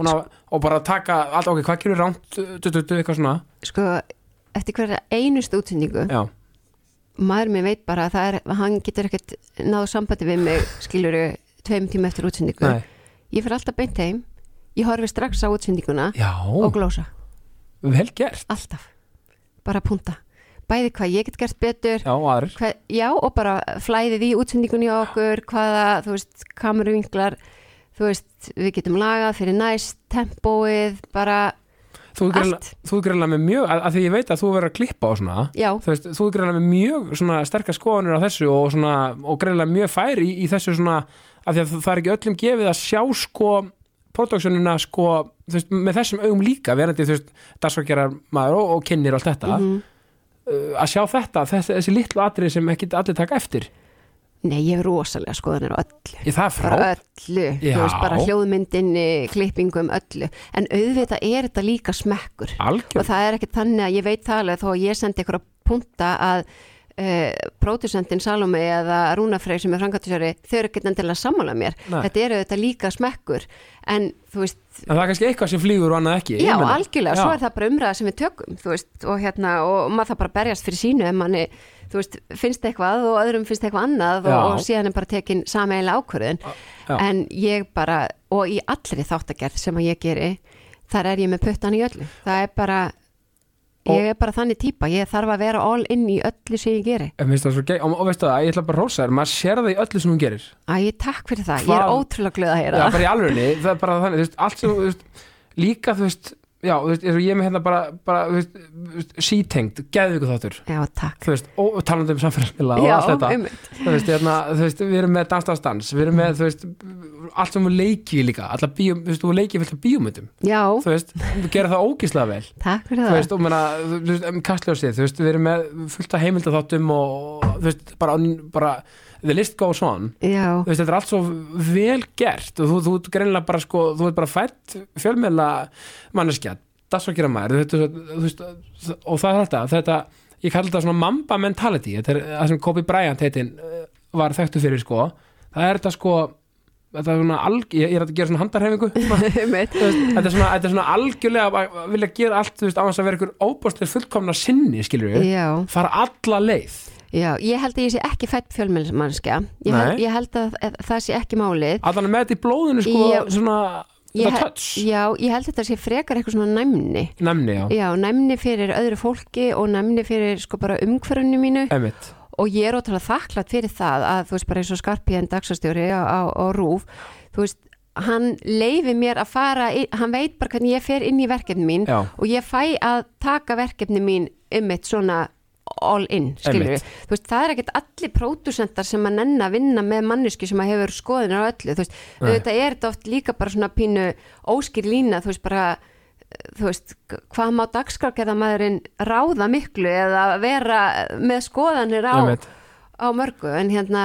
ná, og bara taka allt, ok, hvað gerur ránt, du, du, du, eitthvað svona? Sko, eftir hverja einustu útsendingu já, maður mér veit bara að er, hann getur ekkert náðu sambandi við mig skiluru tveim tíma eftir útsendingu. Nei, ég fyrir alltaf beint heim ég horfi strax á útsendinguna já. og glósa vel gert, alltaf, bara punta bæði hvað ég get gert betur já, hvað, já og bara flæðið í útsendingunni á okkur hvaða, þú veist, kameruvinglar þú veist, við getum lagað fyrir næst, tempóið bara þú er greinlega- með mjög, að því ég veit að þú verður að klippa og svona veist, þú er greinlega með mjög sterkar skoðanir á þessu og svona og greinlega mjög færi í, í þessu svona af því að það er ekki öllum gefið að sjá sko produksjonina sko veist, með þessum augum líka verandi þú veist, dagsfakgerar maður og, og kynnir og allt þetta. Mhm. uh, að sjá þetta, þessi, þessi litlu atrið sem ekki allir taka eftir? Nei, ég hef rosalega skoðanir á öllu. Í það er frá, öllu, Já. þú veist, bara hljóðmyndinni klippingum, öllu, en auðvitað er þetta líka smekkur. Og algjör það er ekki þannig að ég veit það alveg þó að ég sendi ykkur að punta að uh, pródusentin Salome eða Rúna Frey sem er frangatisjöri þau eru ekki til að sammála mér Nei. þetta eru þetta líka smekkur en þú veist, en það er kannski eitthvað sem flýgur og annað ekki já algjörlega Já. svo er það bara umræða sem við tökum veist, og hérna, og maður það bara berjast fyrir sínu ef manni, þú veist, finnst eitthvað og öðrum finnst eitthvað annað og, og síðan er bara tekin sameiginlega ákvörðun Já. en ég bara, og í allri þáttagerð sem ég geri þar er ég með puttan í öllu það er bara Og- ég er bara þannig típa, ég þarf að vera all in í öllu sem ég geri. En finnst það svo gei- og, og veistu það, ég ætla bara að rósa þér maður sér það í öllu sem hún gerir. Æ, takk fyrir það, ég Hvað- er ótrúlega glöð að Já, heyra það. bara í alvegni, það er bara þannig, þú veist, allt sem, þú veist, líka, þú veist, já, þú veist, ég er með hérna bara, bara, þú veist, þú sítengt, geðvíku þáttur, Já, takk. Þú veist, og talandi um samfélagsmiðla og Já, allt þetta, einmitt. þú veist, hérna, þú veist, við erum með dansdansdans, við erum með, þú veist, allt sem við leiki líka, allar bíum, þú veist, þú leiki fullt af bíumöndum, Já, þú veist, við gerum það ógíslega vel, takk fyrir þú það. veist, og menna, þú veist, um kastljósið, þú veist, við erum með fullt af heimildaþáttum og, þú veist, bara, bara, the list goes on, Já, þú veist, þetta er allt svo vel gert og þú, þú ert greinilega bara sko, þú ert bara fætt fjölmiðla manneskja, gera maður. Þetta, þú veist, og það er þetta þetta, ég kalli þetta svona mamba mentality. Þetta er það sem Kobe Bryant heitin eh, var þekktu fyrir sko. Það er þetta sko þetta er svona alg, ég, er að gera svona handarhefingu. Þú þetta er svona, svona algjörlega að vilja gera allt, þú veist, á þess að vera ykkur óbúslega fullkomna sinni, skilur við fara alla leið já, ég held að ég sé ekki fætt fjölmennmannskja ég, ég held að, að það sé ekki málið. Allan með þetta í blóðinu sko, Já. svona Ég Já, ég held að þetta sé frekar eitthvað svona næmni. Nefni, já, Já, næmni fyrir öðru fólki og næmni fyrir sko bara umhverfunu mínu. Emitt og ég er ótrúlega þakklátt fyrir það að þú veist bara eins og Skarpíðan dagsastjóri á, á, á RÚF þú veist, hann leifi mér að fara hann veit bara hvernig ég fer inn í verkefni mín Já. og ég fæ að taka verkefni mín um eitt svona all in, skilur við veist, það er ekkert allir pródusentar sem að nenn að vinna með mannesku sem að hefur skoðunar á öllu, þú veist, auðvitað er þetta oft líka bara svona pínu óskýr lína, þú veist, bara þú veist, hvað má dagskrárgerðamæðurinn ráða miklu eða vera með skoðanir á, á mörgu en hérna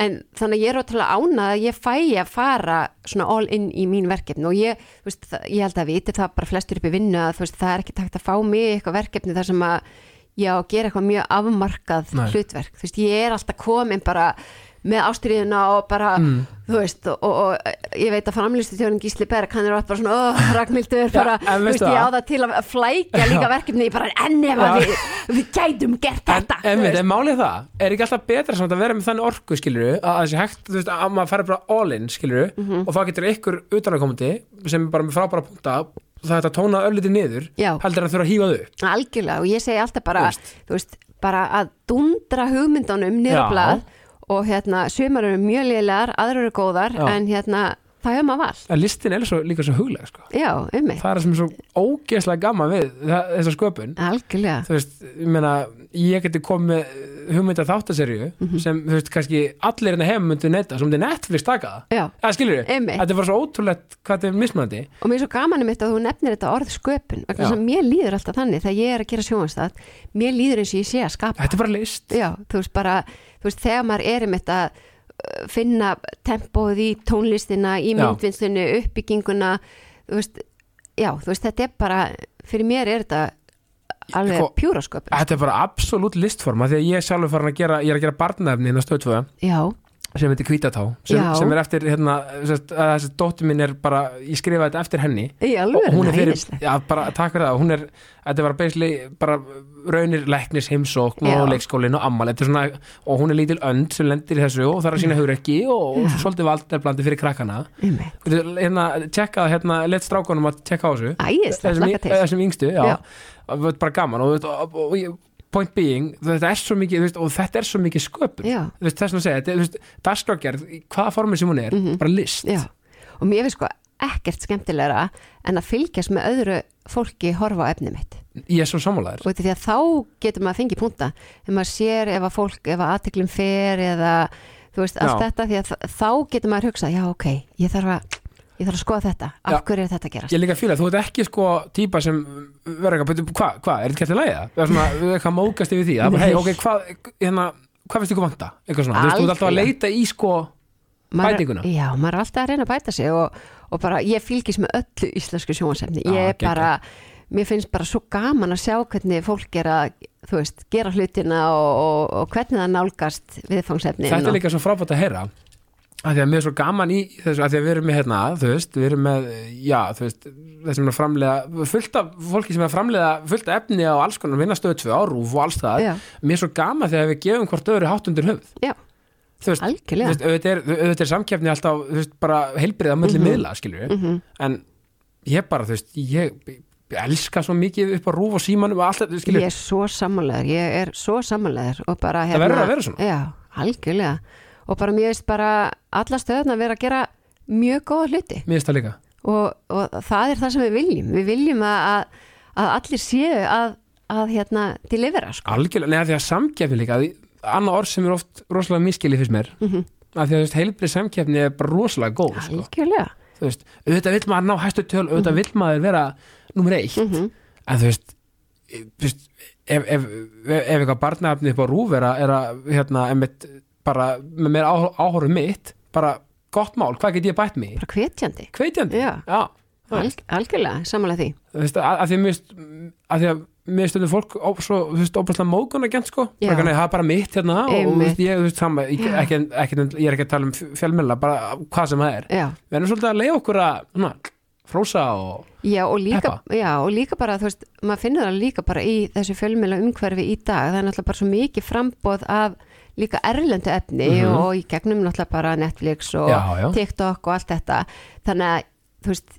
en þannig ég er ótrúlega ánað að ég fæ að fara svona all in í mín verkefni og ég, þú veist, ég held að viti það bara flestur upp í vinnu að þú veist, það er ekki takt að fá mig eitthvað verkefni þar sem að ég á að gera eitthvað mjög afmarkað Nei. hlutverk, þú veist, ég er alltaf komin bara með ástriðuna og bara, Mm. þú veist, og, og, og ég veit að framlistu þjóðin Gísli Berg, hann er alltaf bara svona, oh, Ragnhildur, bara, en þú veist, ég á það? það til að flækja líka verkefni, ég bara, enn ef Já. við, við gætum gert En, þetta, en, veit, en málið það, er ekki alltaf betra samt að vera með þannig orku, skilur að þessi hægt, þú veist, að maður færi bara all in, skilur Mhm. og þá getur ykkur utanakomandi sem er bara með frábæra punkta það er að tóna ölliti niður Já. heldur en þurfa að hýfa þau algjörlega og ég segi alltaf bara Þú veist. þú veist, bara að dundra hugmyndunum niður Já. blað og hérna, sumar eru mjög lélegar aðrar eru góðar, Já. en hérna það hefur maður val, en listin er svo, líka svo hugleg sko. já, um mig það er sem er svo ógeðslega gaman við þessa sköpun. Algjörlega, þú veist, ég meina ég geti komið hugmynda þáttaserju Mhm. sem, þú veist, kannski allir hérna heim myndi netta, sem myndi Netflix taka það. Já, það skilur við, Einmitt. þetta er bara svo ótrúlegt hvað þetta er mismunandi. Og mér er svo gaman um þetta að þú nefnir þetta orð sköpun, að mér líður alltaf þannig þegar ég er að Já, finna tempóð í tónlistina, í Já. myndvinnslinu, uppbygginguna, þú veist, já, þú veist, þetta er bara, fyrir mér er þetta alveg Sko, pjúrasköpun. þetta er bara absolutt listforma því að ég er sjálfur farin að gera, ég er að gera barnaefni inn á stöðtvöða Já, sem heitir Hvítatá sem, Já. sem er eftir, hérna, þessi dóttir mín er bara, ég skrifa þetta eftir henni í og alveg, hún er fyrir, já, bara takk fyrir það hún er, þetta bara beisli bara raunir læknis heimsókn og leikskólin og ammal, er og hún er lítil önd sem lendir í þessu og þarf að sína hugrekki og, og Já. svolítið valdarblandi fyrir krakkana. Hérna, tjekka, hérna, let strákunum að tjekka á þessu. Æðislegt, þessum, þessum yngstu, já, Já. Er bara gaman og, og, og, point being, þetta er svo mikið veist, og þetta er svo mikið sköpun. Þess að segja, er, í hvaða formi sem hún er, bara list. Já, og mér finnst sko ekkert skemmtilegra en að fylgjast með öðru fólki horfa á efni mitt. Ég er svo sammálaður og því að þá getur maður að fengi punta ef maður sér ef að fólk, ef að aðteklum fer eða þú veist, allt Já. þetta því að þá getur maður hugsað, já ok ég þarf að, ég þarf að skoða þetta af hverju er þetta að gerast Ég líka fíla, þú ert ekki sko típa sem verður eitthvað, hvað, hva, er þetta gert í lagi það? Er svona, við eitthvað mókast yfir því, Nei. hei, ok, hvað, hérna, hvað finnst ykkur vanta? Eitthvað svona, þú veist, þú ert alltaf að leita í sko, bætinguna. já, maður er alltaf að reyna að bæta sig og, og bara, ég fylgist með öllu íslensku sjónvarsefni Já, ég er bara, mér finnst bara svo gaman að sjá hvernig fólk er að þú veist, gera hlutina og, og, og hvernig það nálgast viðfangsefni þetta er líka svo frábært að heyra, að því að mér er svo gaman í þessu, að því að við erum með hérna, þú veist, við erum með, já, þú veist, þessum að framlega, fullt af fólki sem er að framlega fullt af efni á alls konar vinnastöðu tvö árúf og alls það, Já. mér er svo gaman þegar við gefum hvort öðru hátt undir höfð. já, Þú veist, auðvitað er, er samkeppni alltaf þú veist, bara heilbriða milli Mhm. miðla skilur við, en ég bara þú veist, ég elska svo mikið upp á rúf og símanum og allt þetta skilur Ég er svo sammálegar, ég er svo sammálegar og bara hérna Það verður að vera svona. Já, algjörlega og bara mér veist bara alla stöðuna vera að gera mjög góða hluti mér finnst það líka, og, og það er það sem við viljum við viljum að, að, allir séu að, að hérna delivera sko. algjörlega, neða því að samkeppni líka annað orð sem er oft rosalega miskili fyrst mér, mm Mhm. að því að veist, heilbrið samkeppni er bara rosalega góð sko. algjörlega þú veist, auðvitað vill maður ná hæstu töl auðvitað vill maður vera nummer eitt. Mhm. en þú veist, þú veist ef, ef, ef, ef eitthvað barnaefni upp á rúf er að, hérna, einmitt, bara með mér áhórum mitt bara gott mál, hvað get ég bætt mig bara hvetjandi. Kveitjandi, Já. já þú Al, veist, algjörlega, sammála því. Þú veist, að, að því að að mér stundur fólk ó, svo, þú veist, óbærslega mógun að gent sko bara, nei, það er bara mitt hérna og, þú veist, ég, þú veist, sama, ég, ekki, ekki, ég er ekki að tala um fjölmjöla, bara hvað sem það er. Já, við erum svolítið að leiða okkur að svona, frósa og já, og líka, já, og líka bara, þú veist, maður finnur það líka bara í þessu fjölmjöla umhverfi í dag, það er náttúrulega bara svo mikið frambóð af líka erlendu efni Mhm. og í gegnum náttúrulega bara Netflix og já. TikTok og allt þetta, þannig að, þú veist,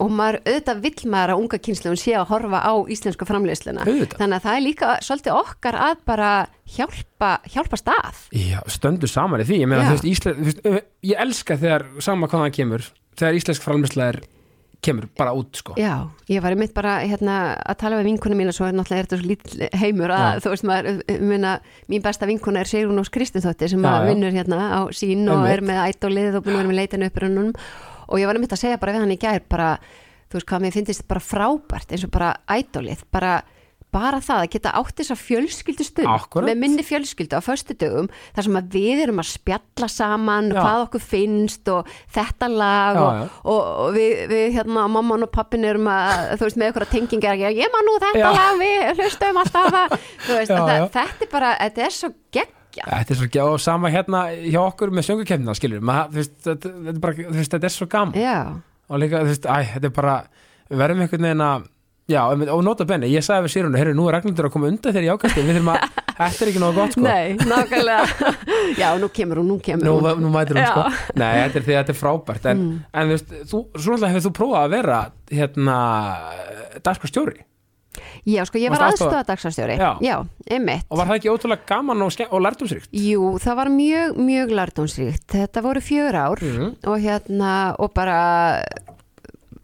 og maður auðvitað vill maður að unga kynsluðun sé að horfa á íslensku framleiðsluna, þannig að það er líka svolítið okkar að bara hjálpa, hjálpa stað. Já, stöndu saman í því, ég meina, Ísle, ö- ég elska þegar sama hvað það kemur, þegar íslensk framlýsla er kemur bara út, sko Já, ég var einmitt bara hérna, að tala við vinkuna mína svo er náttúrulega er þetta svo lítill heimur að Já. þú veist maður, minna, mín besta vinkuna er Sigrún Ós Kristinþóttir sem Já, já. vinnur hérna á sín og Einmitt. er með ædólið og búin að vera með leitinu upprönnunum og ég var einmitt að segja bara við hann í gær bara, þú veist hvað, mér finnst þetta bara frábært eins og bara ædólið, bara bara það að geta átt þessa fjölskyldu stund Akkúrat. með minni fjölskyldu á föstudögum þar sem að við erum að spjalla saman Já. hvað okkur finnst og þetta lag Já, og, já. og, og við, við hérna, mamman og pappin erum að, þú veist, með eitthvað tengingar ég, ég man nú þetta lag, við hlustum alltaf að veist, að það, þetta er bara, þetta er svo geggja Þetta er svo ekki á sama hérna hjá okkur með söngukefnina, skilur maður, veist, þetta, þetta, er bara, veist, þetta er svo gaman já, og líka, veist, æ, þetta er bara við verðum einhvern veginn að Já, og nota benni, ég sagði við Sýrunu, herru, nú er Ragnhildur að koma undan þegar ég ákasti, við þurfum að, þetta er ekki nóg gott, sko. nei, nákvæmlega já, nú kemur hún, nú kemur Nú, hún nú mætir hún, Já. sko. Nei, þetta er þetta er frábært, en, en þú veist, þú, svo náttúrulega hefur þú prófað að vera, hérna, dagskvæmstjóri. Já, sko, ég var aðstofa dagsastjóri Já. Já, einmitt og var það ekki ótrúlega gaman og, og lærtumsríkt Jú, það var mjög, mjög lærdomsríkt Þetta voru fjör ár Mhm. og hérna, og bara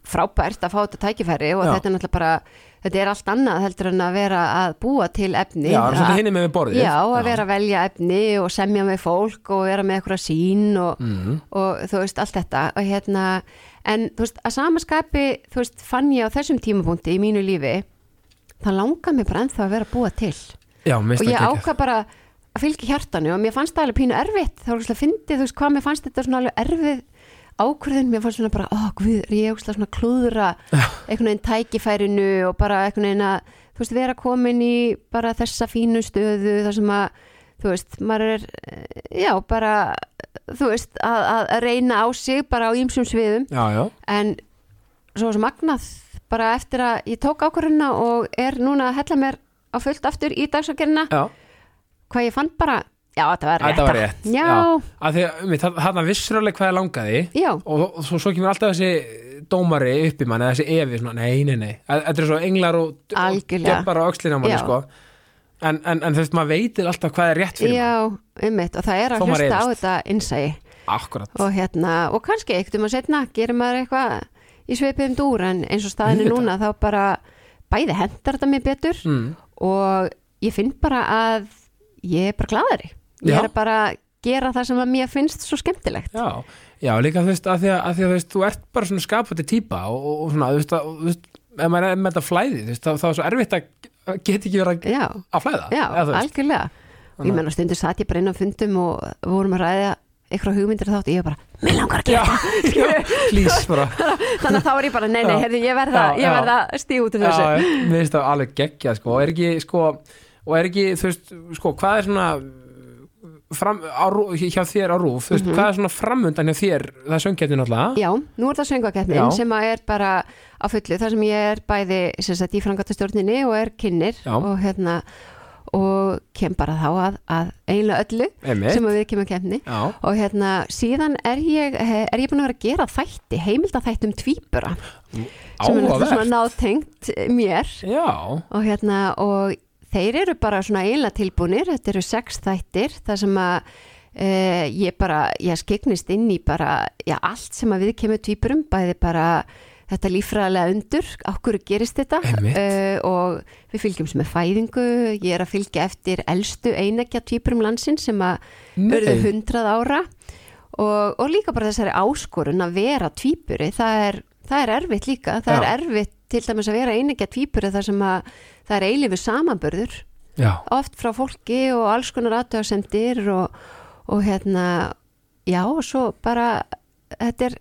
frábært að fá þetta tækifæri og Já. þetta er náttúrulega bara þetta er allt annað heldur en að vera að búa til efni já, það er svolítið hinni með borðið Já, að vera að velja efni og semja með fólk og vera með eitthvað sín og, Mhm. og þú veist, allt þetta og hérna, en þú veist, að samaskapi þú veist, fann ég á þessum tímapunkti í mínu lífi, það langar mér bara ennþá að vera búa til. Já, og ég það ákvað bara að fylgja hjartanu og mér fannst það alveg pínu erfitt. Þá var ég að fyndi, þú veist, hvað mér fannst þetta svona alveg erfið ákvörðin, mér fannst svona bara ó, guð, er ég ógslag svona klúðra einhvern veginn tækifærinu og bara einhvern veginn að, þú veist, vera komin í bara þessa fínu stöðu þar sem að, þú veist, maður er eh, já, bara þú veist, að, að- að reyna á sig bara á ýmsum sviðum, já, já, en svo sem magnað, bara eftir að ég tók ákvörðina og er núna að hella mér á fullt aftur í dagsakirina já. Hvað ég fann bara, já þetta var rétt var rétt. já, Af því að alveg hvað ég langaði já, og, og svo, svo kemur alltaf þessi dómari upp í manni, þessi evi svona, nei, nei, nei, þetta er svo englar og á öxlina á manni Já. sko. en, en, en þú veist, maður veitir alltaf hvað er rétt fyrir já, ummitt og það er að hlusta á þetta mann akkurat, og hérna, og kannski eitt um að setna gerir maður eitthvað í sveipiðum dúr en eins og staðinu núna þá bara bæði hendar þetta mér betur mm. og ég finn bara að ég er bara gladari ég Já. er bara að gera það sem að mér finnst svo skemmtilegt. Já, já, líka þú veist, að því að, að, því að þú veist, þú ert bara svona skapandi típa og, og, svona, þú veist, að, þú veist ef maður er með þetta flæði, þú veist, þá, þá er svo erfitt að geta ekki verið að, að flæða já, eða, algjörlega. Og ég menna stundur satt ég bara inn á fundum og vorum að ræða eitthvað hugmyndir þátt og ég bara, mér langar að já, gera já, please bara þannig að þá er ég bara, nei, nei, Já. heyrðu, ég verða Já, já. verða stíð út Já, þessu mér finnst það alveg geggja sko, og er ekki sko, og er ekki, þú veist, sko, hvað er svona fram, á, hjá þér á rúf, þú veist, hvað er svona framundan hjá þér, það er söngkeppnin alltaf. Já, nú er það Já. söngvakeppnin sem er bara á fullu, þar sem ég er bæði sagt, í frangatastjórninni og er kynnir Já. og hérna og kem bara þá að, að eiginlega öllu Einmitt. sem að við kemur keppni. Já, og hérna síðan er ég er ég búin að vera að gera þætti heimildaþætti um tvíbura. Sem er svona nátengt mér. Já, og hérna og þeir eru bara svona eiginlega tilbúnir. Þetta eru sex þættir þar sem að uh, ég bara, ég skegnist inn í bara, já allt sem að við kemur tvíburum, bæði bara þetta líffræðilega undur, okkur gerist þetta? Uh, og við fylgjumst með fæðingu, ég er að fylgja eftir elstu einækja tvíburum landsins sem að verðu hundrað ára. Og, og líka bara þessari áskorun að vera tvíburi, það er, það er erfitt líka, það Já. er erfitt til dæmis að vera einækja tvíburi þar sem að það er eilifu samanbörður já, oft frá fólki og alls konar aðtöðasemdir og, og hérna já og svo bara þetta er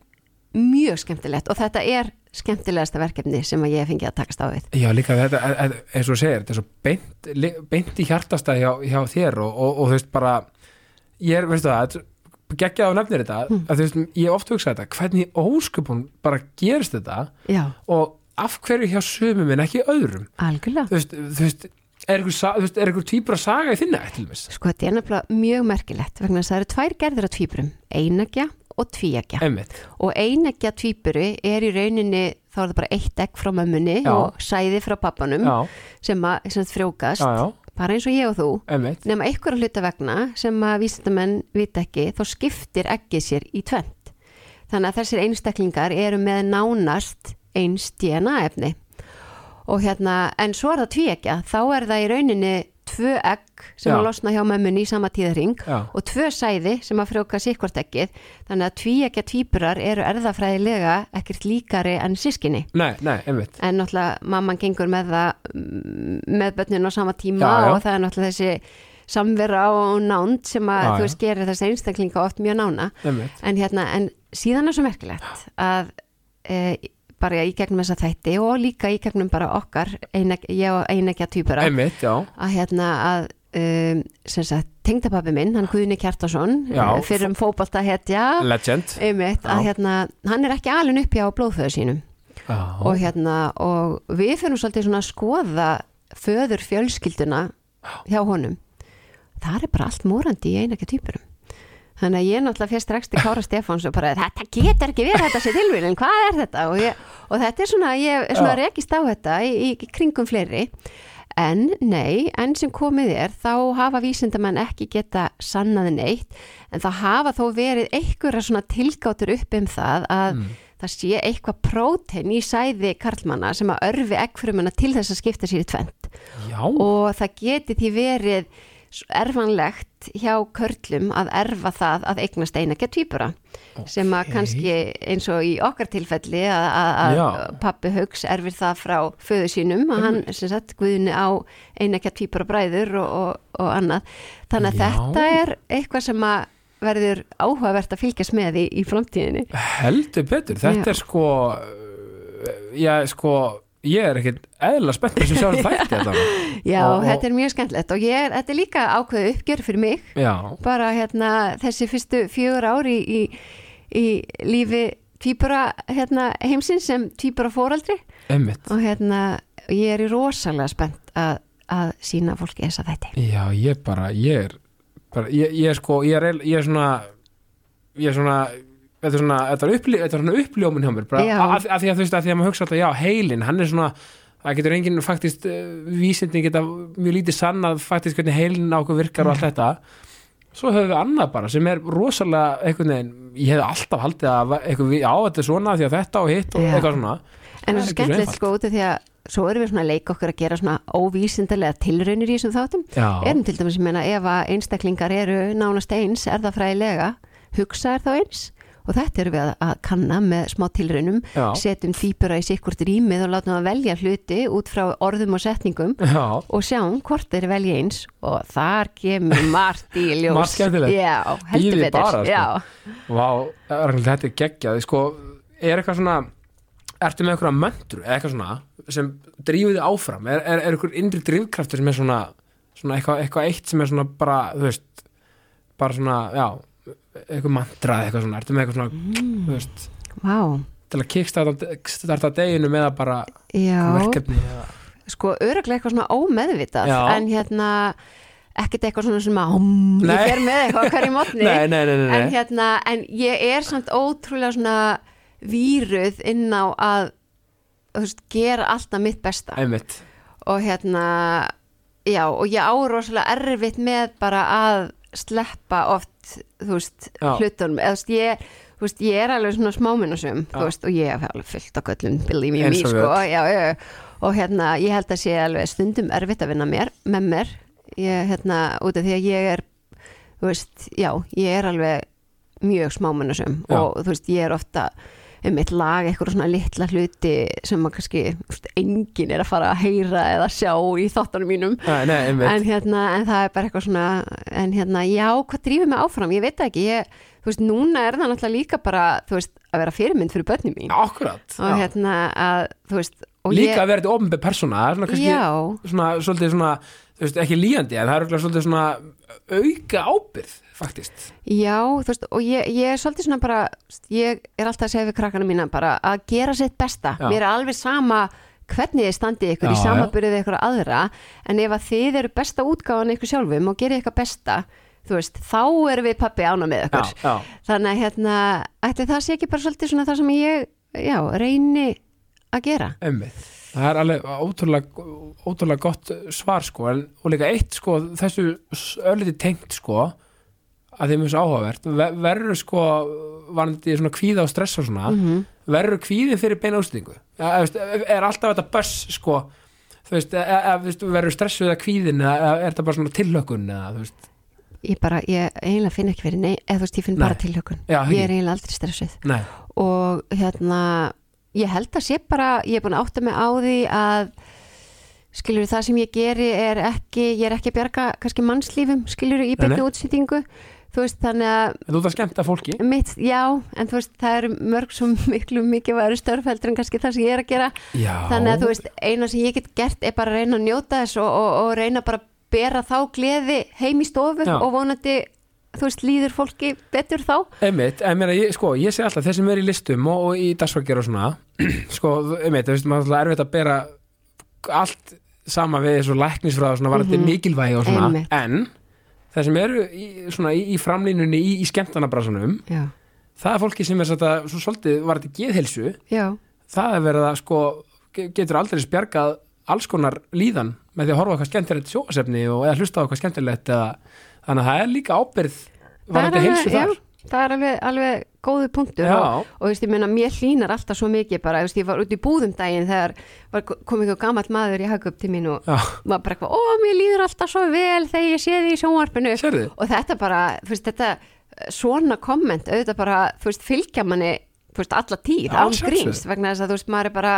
mjög skemmtilegt og þetta er skemmtilegasta verkefni sem að ég hef fengið að takast á við. Já, líka þetta, e- e- eins og segir, þetta er svo beint, beint í hjartastæði hjá, hjá þér og, og, og þú veist bara, ég er, veistu það, geggjað á nefnir þetta, Hmm. að þú veist, ég hef oft hugsað þetta, hvernig ósköpun bara gerist þetta já, og af hverju hjá sumum en ekki öðrum? Algjörlega. Þú veist, þú veist er einhver, er týpur að saga í þinna sko þetta er nefnilega mjög merkilegt vegna þess að það eru tvær gerðir af tvíburum. Einækja og einmitt, og einækja tvíburi er í rauninni þá er það bara eitt egg frá mömmunni Já. og sæði frá pappanum já, sem að frjókast já, bara eins og ég og þú einmitt nema einhverja hluta vegna sem að vísindamenn vita ekki, þá skiptir eggið sér í tvent. Þannig að þessir einstaklingar eru með nánast eins DNA efni. Og hérna, en svo er það tvíekja, þá er það í rauninni tvö egg sem Já. að losna hjá mömmunni í sama tíðarring Já. og tvö sæði sem að frjóka sikkvort eggið. Þannig að tvíekja tvíburar eru erðafræðilega ekkert líkari en sískinni. nei, nei, En náttúrulega mamman gengur með það mm, með börnin á sama tíma Já, og það er náttúrulega þessi samvera og nánd sem að þú veist gerir þessi einstaklinga oft mjög nána en hérna, en síðan er svo merkilegt að e, bara í gegnum þessa þætti og líka í gegnum bara okkar einek, ég og einekja týpura að hérna að um, tengdapappi minn, hann Guðni Kjartason Já. fyrir um fótbolta hetja legend. Einmitt, að hérna, hann er ekki alveg upp hjá blóðföðu sínum. Já, og hérna og við fyrir svolítið svona að skoða föður fjölskylduna hjá honum. Það er bara allt morandi í einakja týpurum þannig að ég náttúrulega fyrst strax til Kára Stefáns og bara þetta getur ekki verið þetta sé tilvíðin, hvað er þetta? Og, ég, og þetta er svona, ég er svona rekist á þetta í, í kringum fleiri. En nei, enn sem komið er þá hafa vísindamenn ekki geta sannaði neitt. En það hafa þó verið einhverja svona tilgátur upp um það að Mm. það sé eitthvað prótein í sæði karlmanna sem að örfi eggfrumuna til þess að skipta sér í tvent Já, og það geti því verið erfanlegt hjá körlum að erfa það að eignast einakja tvíbura sem að kannski eins og í okkar tilfelli að, pappi Hauks erfir það frá föðu sínum að hann sem sagt guðni á einakja tvíbura bræður og, og, og annað. Þannig að Já. þetta er eitthvað sem að verður áhugavert að fylgjast með í, í framtíðinni. Heldur betur. Þetta Já. er sko uh, Já, sko Ég er ekkert eðla spennt sem sjá þetta þætti þetta Já, Og- og- þetta er mjög skemmtilegt og ég er, þetta er líka ákveðu uppgjör fyrir mig. Já, bara hérna þessi fyrstu fjögur ári í, í, í lífi tvíbura hérna, heimsins sem tvíbura fóraldri emmitt og hérna ég er í rosalega spennt að, að sína fólki þess að þetta Já, ég bara, ég er bara, ég, ég er sko, ég er, ég er svona ég er svona þetta er svona, þetta er, upplí, þetta er svona uppljómun hjá mér bara, að, að því að þú veist að því að maður hugsa alltaf, já, heilin, hann er svona það getur enginn faktist uh, vísindin geta mjög lítið sannað faktist hvernig heilin á okkur virkar og allt þetta. Svo höfum við annað bara sem er rosalega einhvern veginn, ég hef alltaf haldið að eitthvað, já, þetta er svona því að þetta og hitt og Já. eitthvað svona. En Það er skemmtilegt sko út af því að svo erum við svona að leika okkur að gera svona óvísindarlega tilraunir í þessum þáttum. Erum til dæmis, ég meina, ef að einstaklingar eru nánast eins, er það fræðilega hugsa er þá eins og þetta erum við að, kanna með smá tilraunum já, setjum tvíbura í sikkurt rýmið og látum það velja hluti út frá orðum og setningum já, og sjáum hvort þeir velja eins. Og þar kemur margt í ljós. Margt skemmtilegt. Já, heldur Bíðið betur. bara, sko. Vá, Ragnhild, þetta er geggjað. Sko, er eitthvað svona ertu með eitthvað möndru eða eitthvað svona sem drífið þið áfram? Er, er, er eitthvað innri drifkraftur sem er svona, svona eitthvað, eitthvað eitt sem er svona bara, þú veist bara svona, já eitthvað mantra eða eitthvað svona, ertu með eitthvað svona þú veist, Vá, til að kickstarta starta deginu með að bara verkefni? Eða, Sko, öruglega eitthvað svona ómeðvitað Já. en hérna ekkert eitthvað svona sem að ég fer með eitthvað hverju mótni nei, nei, nei, nei, en hérna, en ég er samt ótrúlega svona víruð inn á að veist, gera alltaf mitt besta. Einmitt. Og hérna já, og ég á rosalega erfitt með bara að sleppa oft þú veist, Já. hlutunum eða þú veist, ég, þú veist, ég er alveg svona smáminnasum Já. þú veist, og ég hef alveg fullt á göllum believe me, sko, við já, já, og hérna, ég held að sé alveg stundum erfitt að vinna mér, með mér ég, hérna, út af því að ég er þú veist, já, ég er alveg mjög smáminnasum Já. og þú veist, ég er ofta um eitt lag, eitthvað svona litla hluti sem að kannski enginn er að fara að heyra eða sjá í þáttanum mínum. Nei, nei, en, hérna, en það er bara eitthvað svona en hérna, já, hvað drífur mig áfram? Ég veit ekki, ég, þú veist, núna er það náttúrulega líka bara, þú veist, að vera fyrirmynd fyrir börnum mín. Akkurat, og hérna, að, þú veist og líka ég, að vera þetta ofnbæð persóna er svona kannski já, svona, svolítið svona, þú veist, ekki líjandi en það er örugglega svolítið svona auka ábyrð, faktist. Já, þú veist og ég, ég er svolítið svona bara ég er alltaf að segja við krakkana mína bara að gera sitt besta, Já. mér er alveg sama hvernig þið standið ykkur í Já, já. samaburðið ykkur aðra, en ef að þið eru besta útgáðan ykkur sjálfum og gerir ykkur besta þú veist, þá erum við pappi ána með ykkur. Já, þannig að hérna, ætti það sé ekki bara svolítið svona það sem ég, já, reyni að gera. Einmitt. Það er alveg ótrúlega, ótrúlega gott svar sko, en, og líka eitt sko þessu örliti tengt sko að þeim er svo áhugavert. Ver, verður sko varandi svona kvíða og stress og svona mm verður kvíðin fyrir beina útsendingu? Veist, er alltaf þetta börs sko veist, e, e, veist verður stressuð eða kvíðin eða er þetta bara svona tilhlökkun eða ég bara, ég eiginlega finn ekki fyrir nei, eða þú veist, ég finn Nei. bara tilhökun já, ég er eiginlega aldrei stressuð. Nei, og hérna ég held að sé bara, ég er búin að átta mig á því að skilur það sem ég geri er ekki ég er ekki að bjarga kannski mannslífum skilur í nei. útsýtingu þú veist þannig að þú ert að skemmta fólki mitt, já, en þú veist það eru mörg svo miklu mikið væri störfældur en kannski það sem ég er að gera já, þannig að þú veist, eina sem ég get gert er bara að reyna að njóta þess og, og, og reyna bara að bera þá gleði heim í stofu Já. og vonandi þú veist, líður fólki betur þá Einmitt, en meina, ég, sko, ég sé alltaf þeir sem er í listum og, og í dagsfakir og svona sko, einmitt, þú veist, maður alltaf erfitt að bera allt sama við þessu læknisfræða og svona varandi Mhm. mikilvægi og svona, Einmitt. en það sem eru í, svona, í, í framlínunni í, í skemmtanabrasunum já, það er fólki sem er þetta, svo svolítið var þetta geðhelsu, já, það er verið að sko, ge- getur aldrei spjargað alls konar líðan með því að horfa á eitthvað skemmtilegt sjóasefni og eða hlusta á eitthvað skemmtilegt eða, þannig að það er líka ábyrð var þetta helsu þar það er alveg, alveg góðu punktur. Og, og veist, ég meina, mér hlýnar alltaf svo mikið bara, veist, ég var út í búðum daginn þegar var, kom ekki gammalt maður í hagöp til mín og Já, var bara eitthvað, ó, mér líður alltaf svo vel þegar ég sé því í sjónvarpinu. Sérðu? og þetta bara, veist, þetta svona komment, auðvitað bara fylgja manni, alla tíð án gríns, vegna þess að þú veist, maður er bara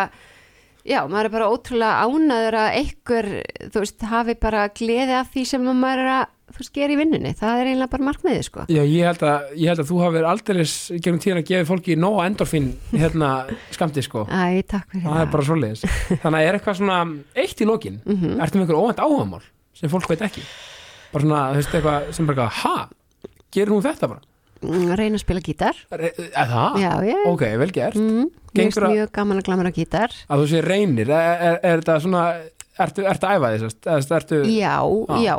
já, maður er bara ótrúlega ánaður að einhver, þú veist, hafi bara gleði af því sem maður er að þú gera í vinnunni, það er eiginlega bara markmiðið, sko. Já, ég held að, ég held að þú hafi verið aldeilis gegnum tíðan að gefa fólki nóg endorfín hérna skamti sko. Æ, takk fyrir það er bara svoleiðis. Þannig að er eitthvað svona eitt í lokin? Mhm. ertu með einhver óvænt áhugamál sem fólk veit ekki? Bara svona, þú veist, eitthvað sem bara ha, gerir hún þetta bara? Mm, reyna að spila gítar. Er það? já, já, ok, vel gert. Mm, að- mjög gaman að glamra gítar. Að þú sé reynir, er, er, er þetta svona ertu, ertu að æfa því, sérst? Eða, ertu, já, Já. já.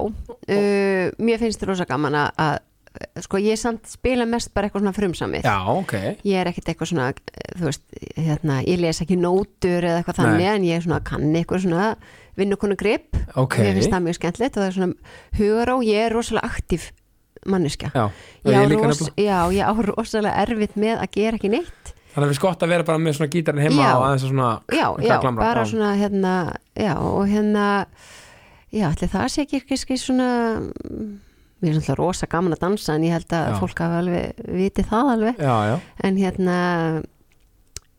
Uh, mér finnst rosa gaman að, að sko, ég samt spila mest bara eitthvað svona frumsamið. Já, ok. Ég er ekkert eitthvað svona þú veist, hérna, ég les ekki nótur eða eitthvað þannig Nei. en ég er svona kann eitthvað svona vinnukonu grip ok, mér finnst það mjög skemmtilegt og það er svona hugaró, ég er rosalega aktív manneskja. Já, ég ég á, ros, já, ég á rosalega erfitt með að gera ekki neitt þannig að við gott að vera bara með svona gítarinn heima Já. og aðeins að svona já, já, að glamra, bara já. svona hérna, já, og hérna já, allir það sé ekki ekki svona mér er svona rosa gaman að dansa en ég held að Já. fólk hafi alveg vitið það alveg já, já, en hérna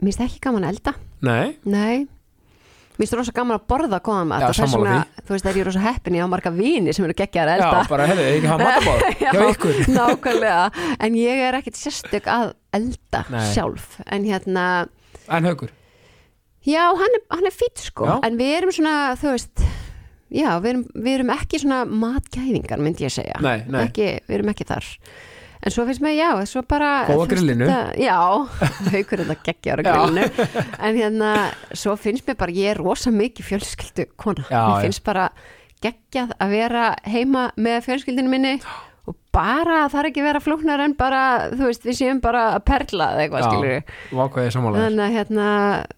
mér finnst ekki gaman að elda nei, nei mér finnst rosa gaman að borða góðan mat Já, og þess vegna, þú veist, það er ég rosa heppin? Ég á marga vini sem eru geggjar að já, elda bara, heyrðu, ekki hafa matabóð Já, ykkur? nákvæmlega, en ég er ekkit sérstök að elda Nei. sjálf. En hérna, en haukur, já, hann er, hann er fýtt sko, Já. en við erum svona þú veist, já, við erum, við erum ekki svona matgæðingar, myndi ég segja. Nei, nei. Ekki, við erum ekki þar en svo finnst mér, já, svo bara Góð á þú veist, grillinu. þetta- Já, haukur þetta geggjar á grillinu. En hérna, svo finnst mér bara ég er rosa mikið fjölskyldu kona. Já, mér já. finnst bara geggjað að vera heima með fjölskyldinu minni og bara það er ekki vera flóknar en bara, þú veist, við séum bara að perla eða eitthvað, Já. skilur vákvæði sammálaður þannig að hérna,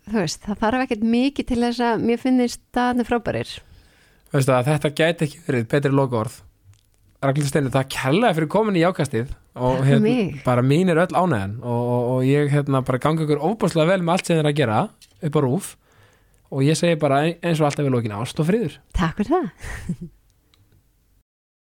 þú veist, það þarf ekkert mikið til þess að mér finnist staðni frábærir. Veistu að þetta gæti ekki verið betri lokaorð. Ragnhildur Steinu, það kærlega fyrir komin í jákastið og hérna, bara mín er öll ánægjan og, og, og ég hérna bara gangi ykkur óbúslega vel með allt sem þið er að gera upp á rúf. Og ég segi bara eins og alltaf við lókin ást og friður. Takk fyrir það